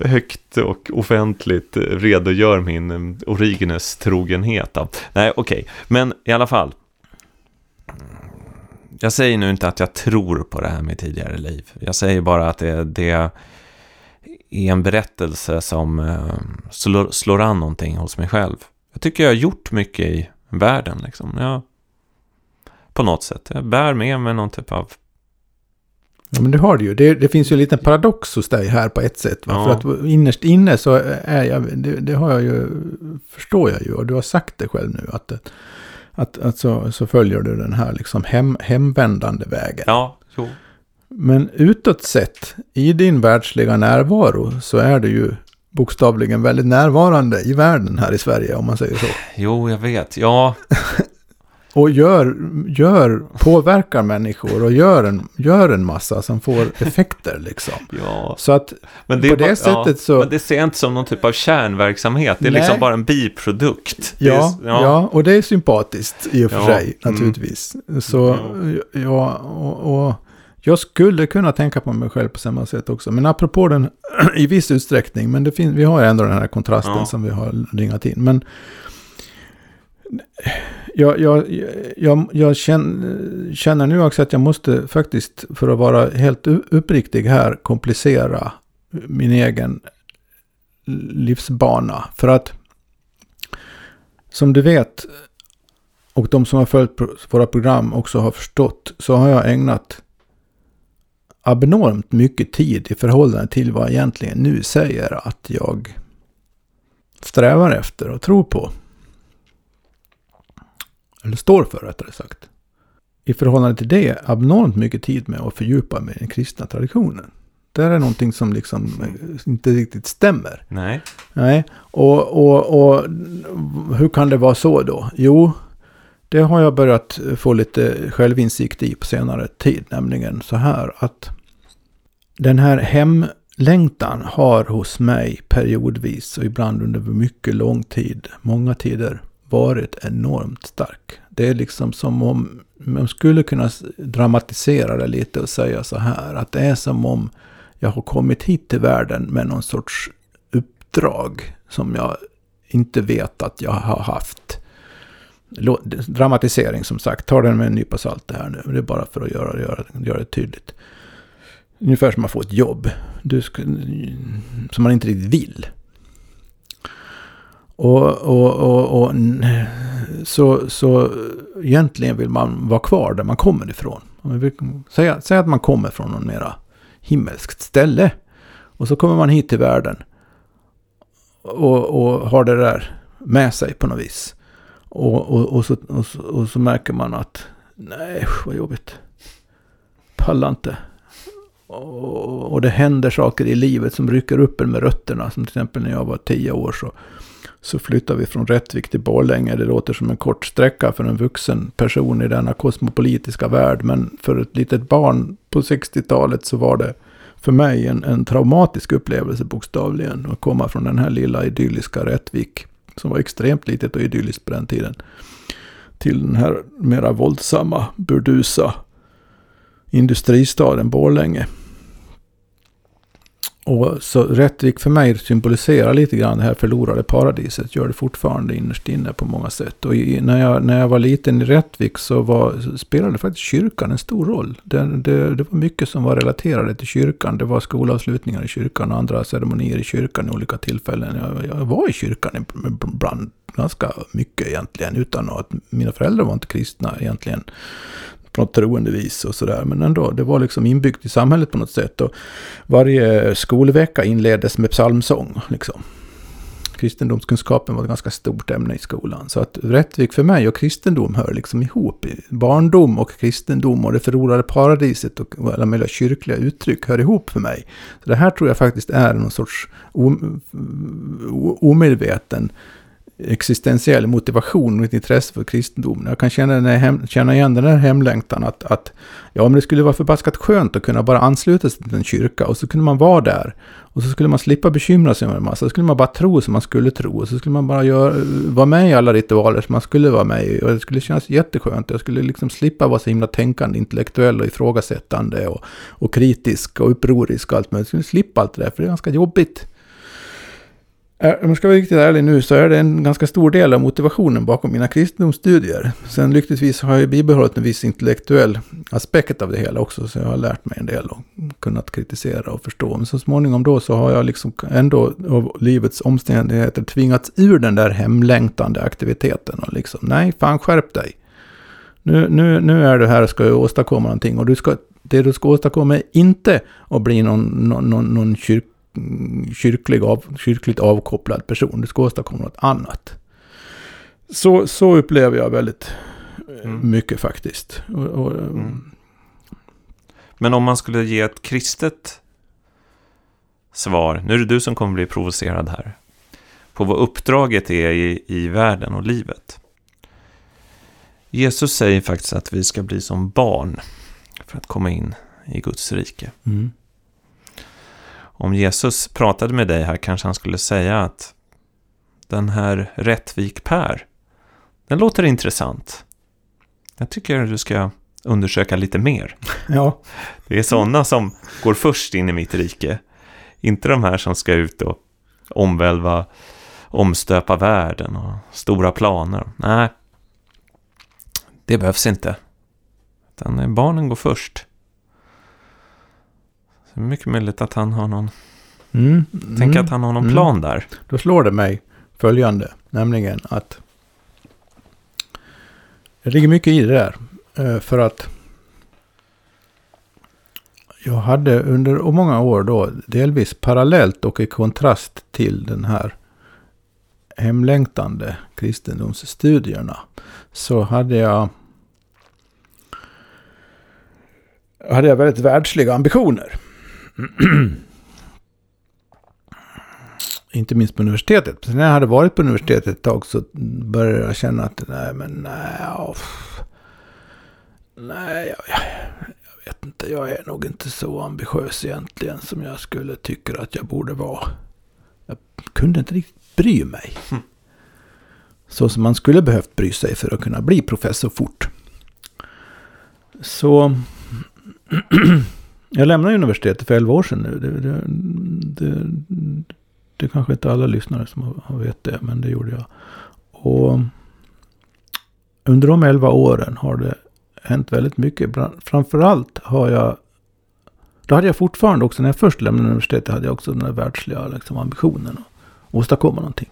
högt och offentligt redogör min Origenes trogenhet. Nej, okej, okay. men i alla fall. Jag säger nu inte att jag tror på det här med tidigare liv. Jag säger bara att det, det är en berättelse som eh, slår, slår an någonting hos mig själv. Jag tycker jag har gjort mycket i världen. Liksom. Jag, på något sätt. Jag bär med mig någon typ av... Ja, men det har du ju. Det, det finns ju en liten paradox hos dig här på ett sätt. Ja. För att innerst inne så är jag, det, det, har jag ju, förstår jag ju, och du har sagt det själv nu, att att, att så, så följer du den här liksom hem, hemvändande vägen. Ja, jo. Men utåt sett, i din världsliga närvaro, så är du ju bokstavligen väldigt närvarande i världen här i Sverige, om man säger så. Jo, jag vet. Ja, Och gör, gör, påverkar människor och gör en, gör en massa som får effekter liksom. ja. Så att Men det, På det bara, sättet ja, så- Men det ser jag inte som någon typ av kärnverksamhet. Det är Nej. liksom bara en biprodukt. Ja, är, ja. och det är sympatiskt i och för Ja, sig, mm. naturligtvis. Så, ja, och, och jag skulle kunna tänka på mig själv på samma sätt också. Men apropå den, i viss utsträckning, men det finns, vi har ändå den här kontrasten Ja. som vi har ringat in. Men jag, jag, jag, jag känner, känner nu också att jag måste faktiskt, för att vara helt uppriktig här, komplicera min egen livsbana. För att, som du vet, och de som har följt våra program också har förstått, så har jag ägnat abnormt mycket tid i förhållande till vad jag egentligen nu säger att jag strävar efter och tror på. Eller står för rättare sagt. I förhållande till det abnormt mycket tid med att fördjupa mig i den kristna traditionen. Det är någonting som liksom eh, inte riktigt stämmer. Nej. Nej, och, och, och hur kan det vara så då? Jo, det har jag börjat få lite självinsikt i på senare tid. Nämligen så här att den här hemlängtan har hos mig periodvis och ibland under mycket lång tid, många tider, varit enormt stark. Det är liksom som om man skulle kunna dramatisera det lite och säga så här. Att det är som om jag har kommit hit till världen med någon sorts uppdrag som jag inte vet att jag har haft. Dramatisering som sagt, ta den med en nypa salt det här nu. Det är bara för att göra, göra, göra det tydligt. Ungefär som att få ett jobb. Du ska, som man inte riktigt vill. Och, och, och, och så, så egentligen vill man vara kvar där man kommer ifrån. Säg, säg att man kommer från någon mera himmelskt ställe. Och så kommer man hit till världen. Och, och har det där med sig på något vis. Och, och, och, så, och, så, och så märker man att nej, vad jobbigt. Pallar inte. Och, och det händer saker i livet som rycker upp en med rötterna. Som till exempel när jag var tio år så, så flyttar vi från Rättvik till Borlänge. Det låter som en kort sträcka för en vuxen person i denna kosmopolitiska värld. Men för ett litet barn på 60-talet så var det för mig en, en traumatisk upplevelse bokstavligen. Att komma från den här lilla idylliska Rättvik. Som var extremt litet och idylliskt på den tiden. Till den här mera våldsamma, burdusa industristaden Borlänge. Och så Rättvik för mig symboliserar lite grann det här förlorade paradiset. Gör det fortfarande innerst inne på många sätt. Och i, när, jag, när jag var liten i Rättvik så var, spelade faktiskt kyrkan en stor roll. Det, det, det var mycket som var relaterade till kyrkan. Det var skolavslutningar i kyrkan och andra ceremonier i kyrkan i olika tillfällen. Jag, jag var i kyrkan ibland ganska mycket egentligen. Utan att mina föräldrar var inte kristna egentligen på något troende vis och sådär. Men ändå, det var liksom inbyggt i samhället på något sätt. Och varje skolvecka inleddes med psalmsång. Liksom. Kristendomskunskapen var ett ganska stort ämne i skolan. Så att Rättvik för mig och kristendom hör liksom ihop. Barndom och kristendom och det förlorade paradiset och alla möjliga kyrkliga uttryck hör ihop för mig. Så det här tror jag faktiskt är någon sorts omedveten existentiell motivation och ett intresse för kristendomen. Jag kan känna, den hem, känna igen den här hemlängtan att, att ja, men det skulle vara förbaskat skönt att kunna bara ansluta sig till en kyrka och så kunde man vara där. Och så skulle man slippa bekymra sig om en massa. Så skulle man bara tro som man skulle tro. Och så skulle man bara göra, vara med i alla ritualer som man skulle vara med i. Och det skulle kännas jätteskönt. Jag skulle liksom slippa vara så himla tänkande, intellektuell och ifrågasättande och, och kritisk och upprorisk och allt möjligt. Jag skulle slippa allt det där, för det är ganska jobbigt. Eh, om jag ska vara riktigt ärlig nu så är det en ganska stor del av motivationen bakom mina kristendomsstudier. Sen lyckligtvis har jag bibehållit en viss intellektuell aspekt av det hela också. Så jag har lärt mig en del och kunnat kritisera och förstå. Men så småningom då så har jag liksom ändå av livets omständigheter tvingats ur den där hemlängtande aktiviteten. Och liksom, nej, fan skärp dig. Nu, nu, nu är du här och ska åstadkomma någonting. Och du ska, det du ska åstadkomma är inte att bli någon, någon, någon, någon kyrk kyrklig av, kyrkligt avkopplad person. Du ska åstadkomma något annat. Så, så upplever jag väldigt eh, Mm. mycket faktiskt. Och, och, Mm. Men om man skulle ge ett kristet svar, nu är det du som kommer bli provocerad här, på vad uppdraget är i, i världen och livet. Jesus säger faktiskt att vi ska bli som barn för att komma in i Guds rike. Mm. Om Jesus pratade med dig här kanske han skulle säga att den här Rättvik Per, den låter intressant. Jag tycker du ska undersöka lite mer. Ja, Det är sådana som går först in i mitt rike. Inte de här som ska ut och omvälva, omstöpa världen och stora planer. Nej, det behövs inte. Utan barnen går först. Så mycket möjligt att han har någon, mm. tänk mm. att han har någon Mm. plan där. Då slår det mig följande, nämligen att det ligger mycket i det där. eh, För att jag hade under många år då, delvis parallellt och i kontrast till den här hemlängtande kristendomsstudierna, så hade jag hade jag väldigt världsliga ambitioner. Inte minst på universitetet. Sen när jag hade varit på universitetet ett tag så började jag känna att nej men nej. pff. Nej, jag, jag, jag vet inte. Jag är nog inte så ambitiös egentligen som jag skulle tycka att jag borde vara. Jag kunde inte riktigt bry mig. Mm. Så som man skulle behövt bry sig för att kunna bli professor fort. Så jag lämnade universitetet för 11 år sedan nu. Det, det, det, det kanske inte alla lyssnare som har- vet det, men det gjorde jag. Och under de 11 åren har det hänt väldigt mycket. Framförallt har jag... Då hade jag fortfarande också, när jag först lämnade universitetet, hade jag också den där världsliga liksom, ambitionen att åstadkomma någonting.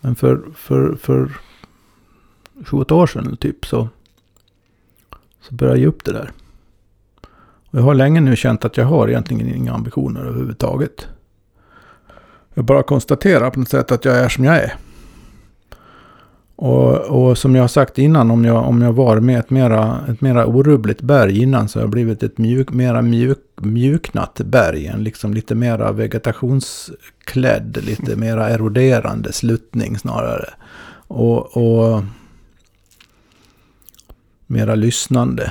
Men för, för, för 28 år sedan typ så, så började jag ge upp det där. Och jag har länge nu känt att jag har egentligen inga ambitioner överhuvudtaget. Jag bara konstaterar på något sätt att jag är som jag är. Och, och som jag har sagt innan, om jag, om jag var med ett mera, ett mera orubbligt berg innan så har jag blivit ett mjuk, mera mjuk, mjuknat berg. En liksom lite mera vegetationsklädd, lite mera eroderande sluttning snarare. Och, och mera lyssnande.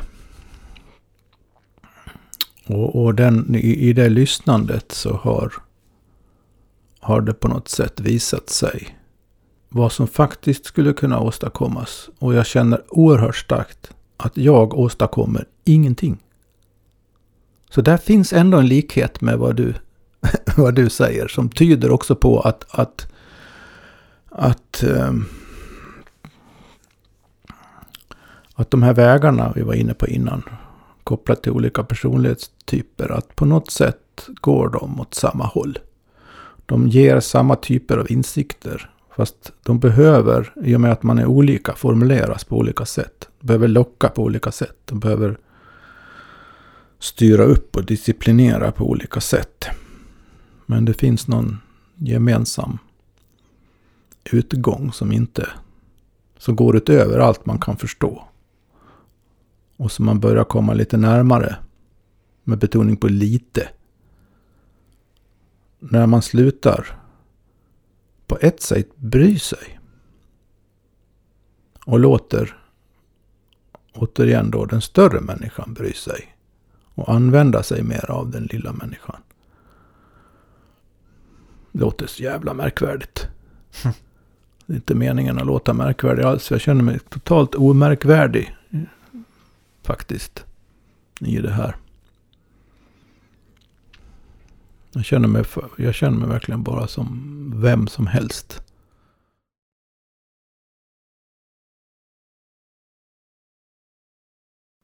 Och, och den, i, i det lyssnandet så har, har det på något sätt visat sig vad som faktiskt skulle kunna åstadkommas. Och jag känner oerhört starkt att jag åstadkommer ingenting. Så där finns ändå en likhet med vad du, vad du säger som tyder också på att, att, att, um, att de här vägarna vi var inne på innan kopplat till olika personlighetstyper, att på något sätt går de åt samma håll. De ger samma typer av insikter, fast de behöver, i och med att man är olika, formuleras på olika sätt. De behöver locka på olika sätt. De behöver styra upp och disciplinera på olika sätt. Men det finns någon gemensam utgång som inte som går utöver allt man kan förstå. Och som man börjar komma lite närmare. Med betoning på lite. När man slutar på ett sätt bry sig. Och låter återigen då den större människan bry sig. Och använda sig mer av den lilla människan. Det låter så jävla märkvärdigt. Det är inte meningen att låta märkvärdig alls. Jag känner mig totalt omärkvärdig faktiskt. I det här. Jag känner mig, för, jag känner mig verkligen bara som vem som helst.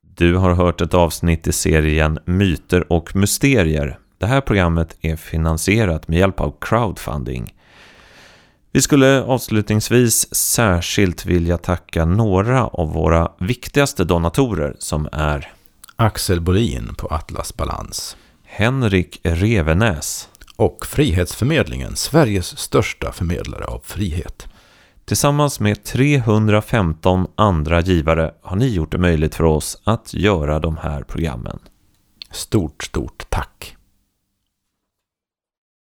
Du har hört ett avsnitt i serien Myter och mysterier. Det här programmet är finansierat med hjälp av crowdfunding. Vi skulle avslutningsvis särskilt vilja tacka några av våra viktigaste donatorer som är Axel Bolin på Atlas Balans. Henrik Revenäs, Och Frihetsförmedlingen, Sveriges största förmedlare av frihet. Tillsammans med 315 andra givare har ni gjort det möjligt för oss att göra de här programmen. Stort, stort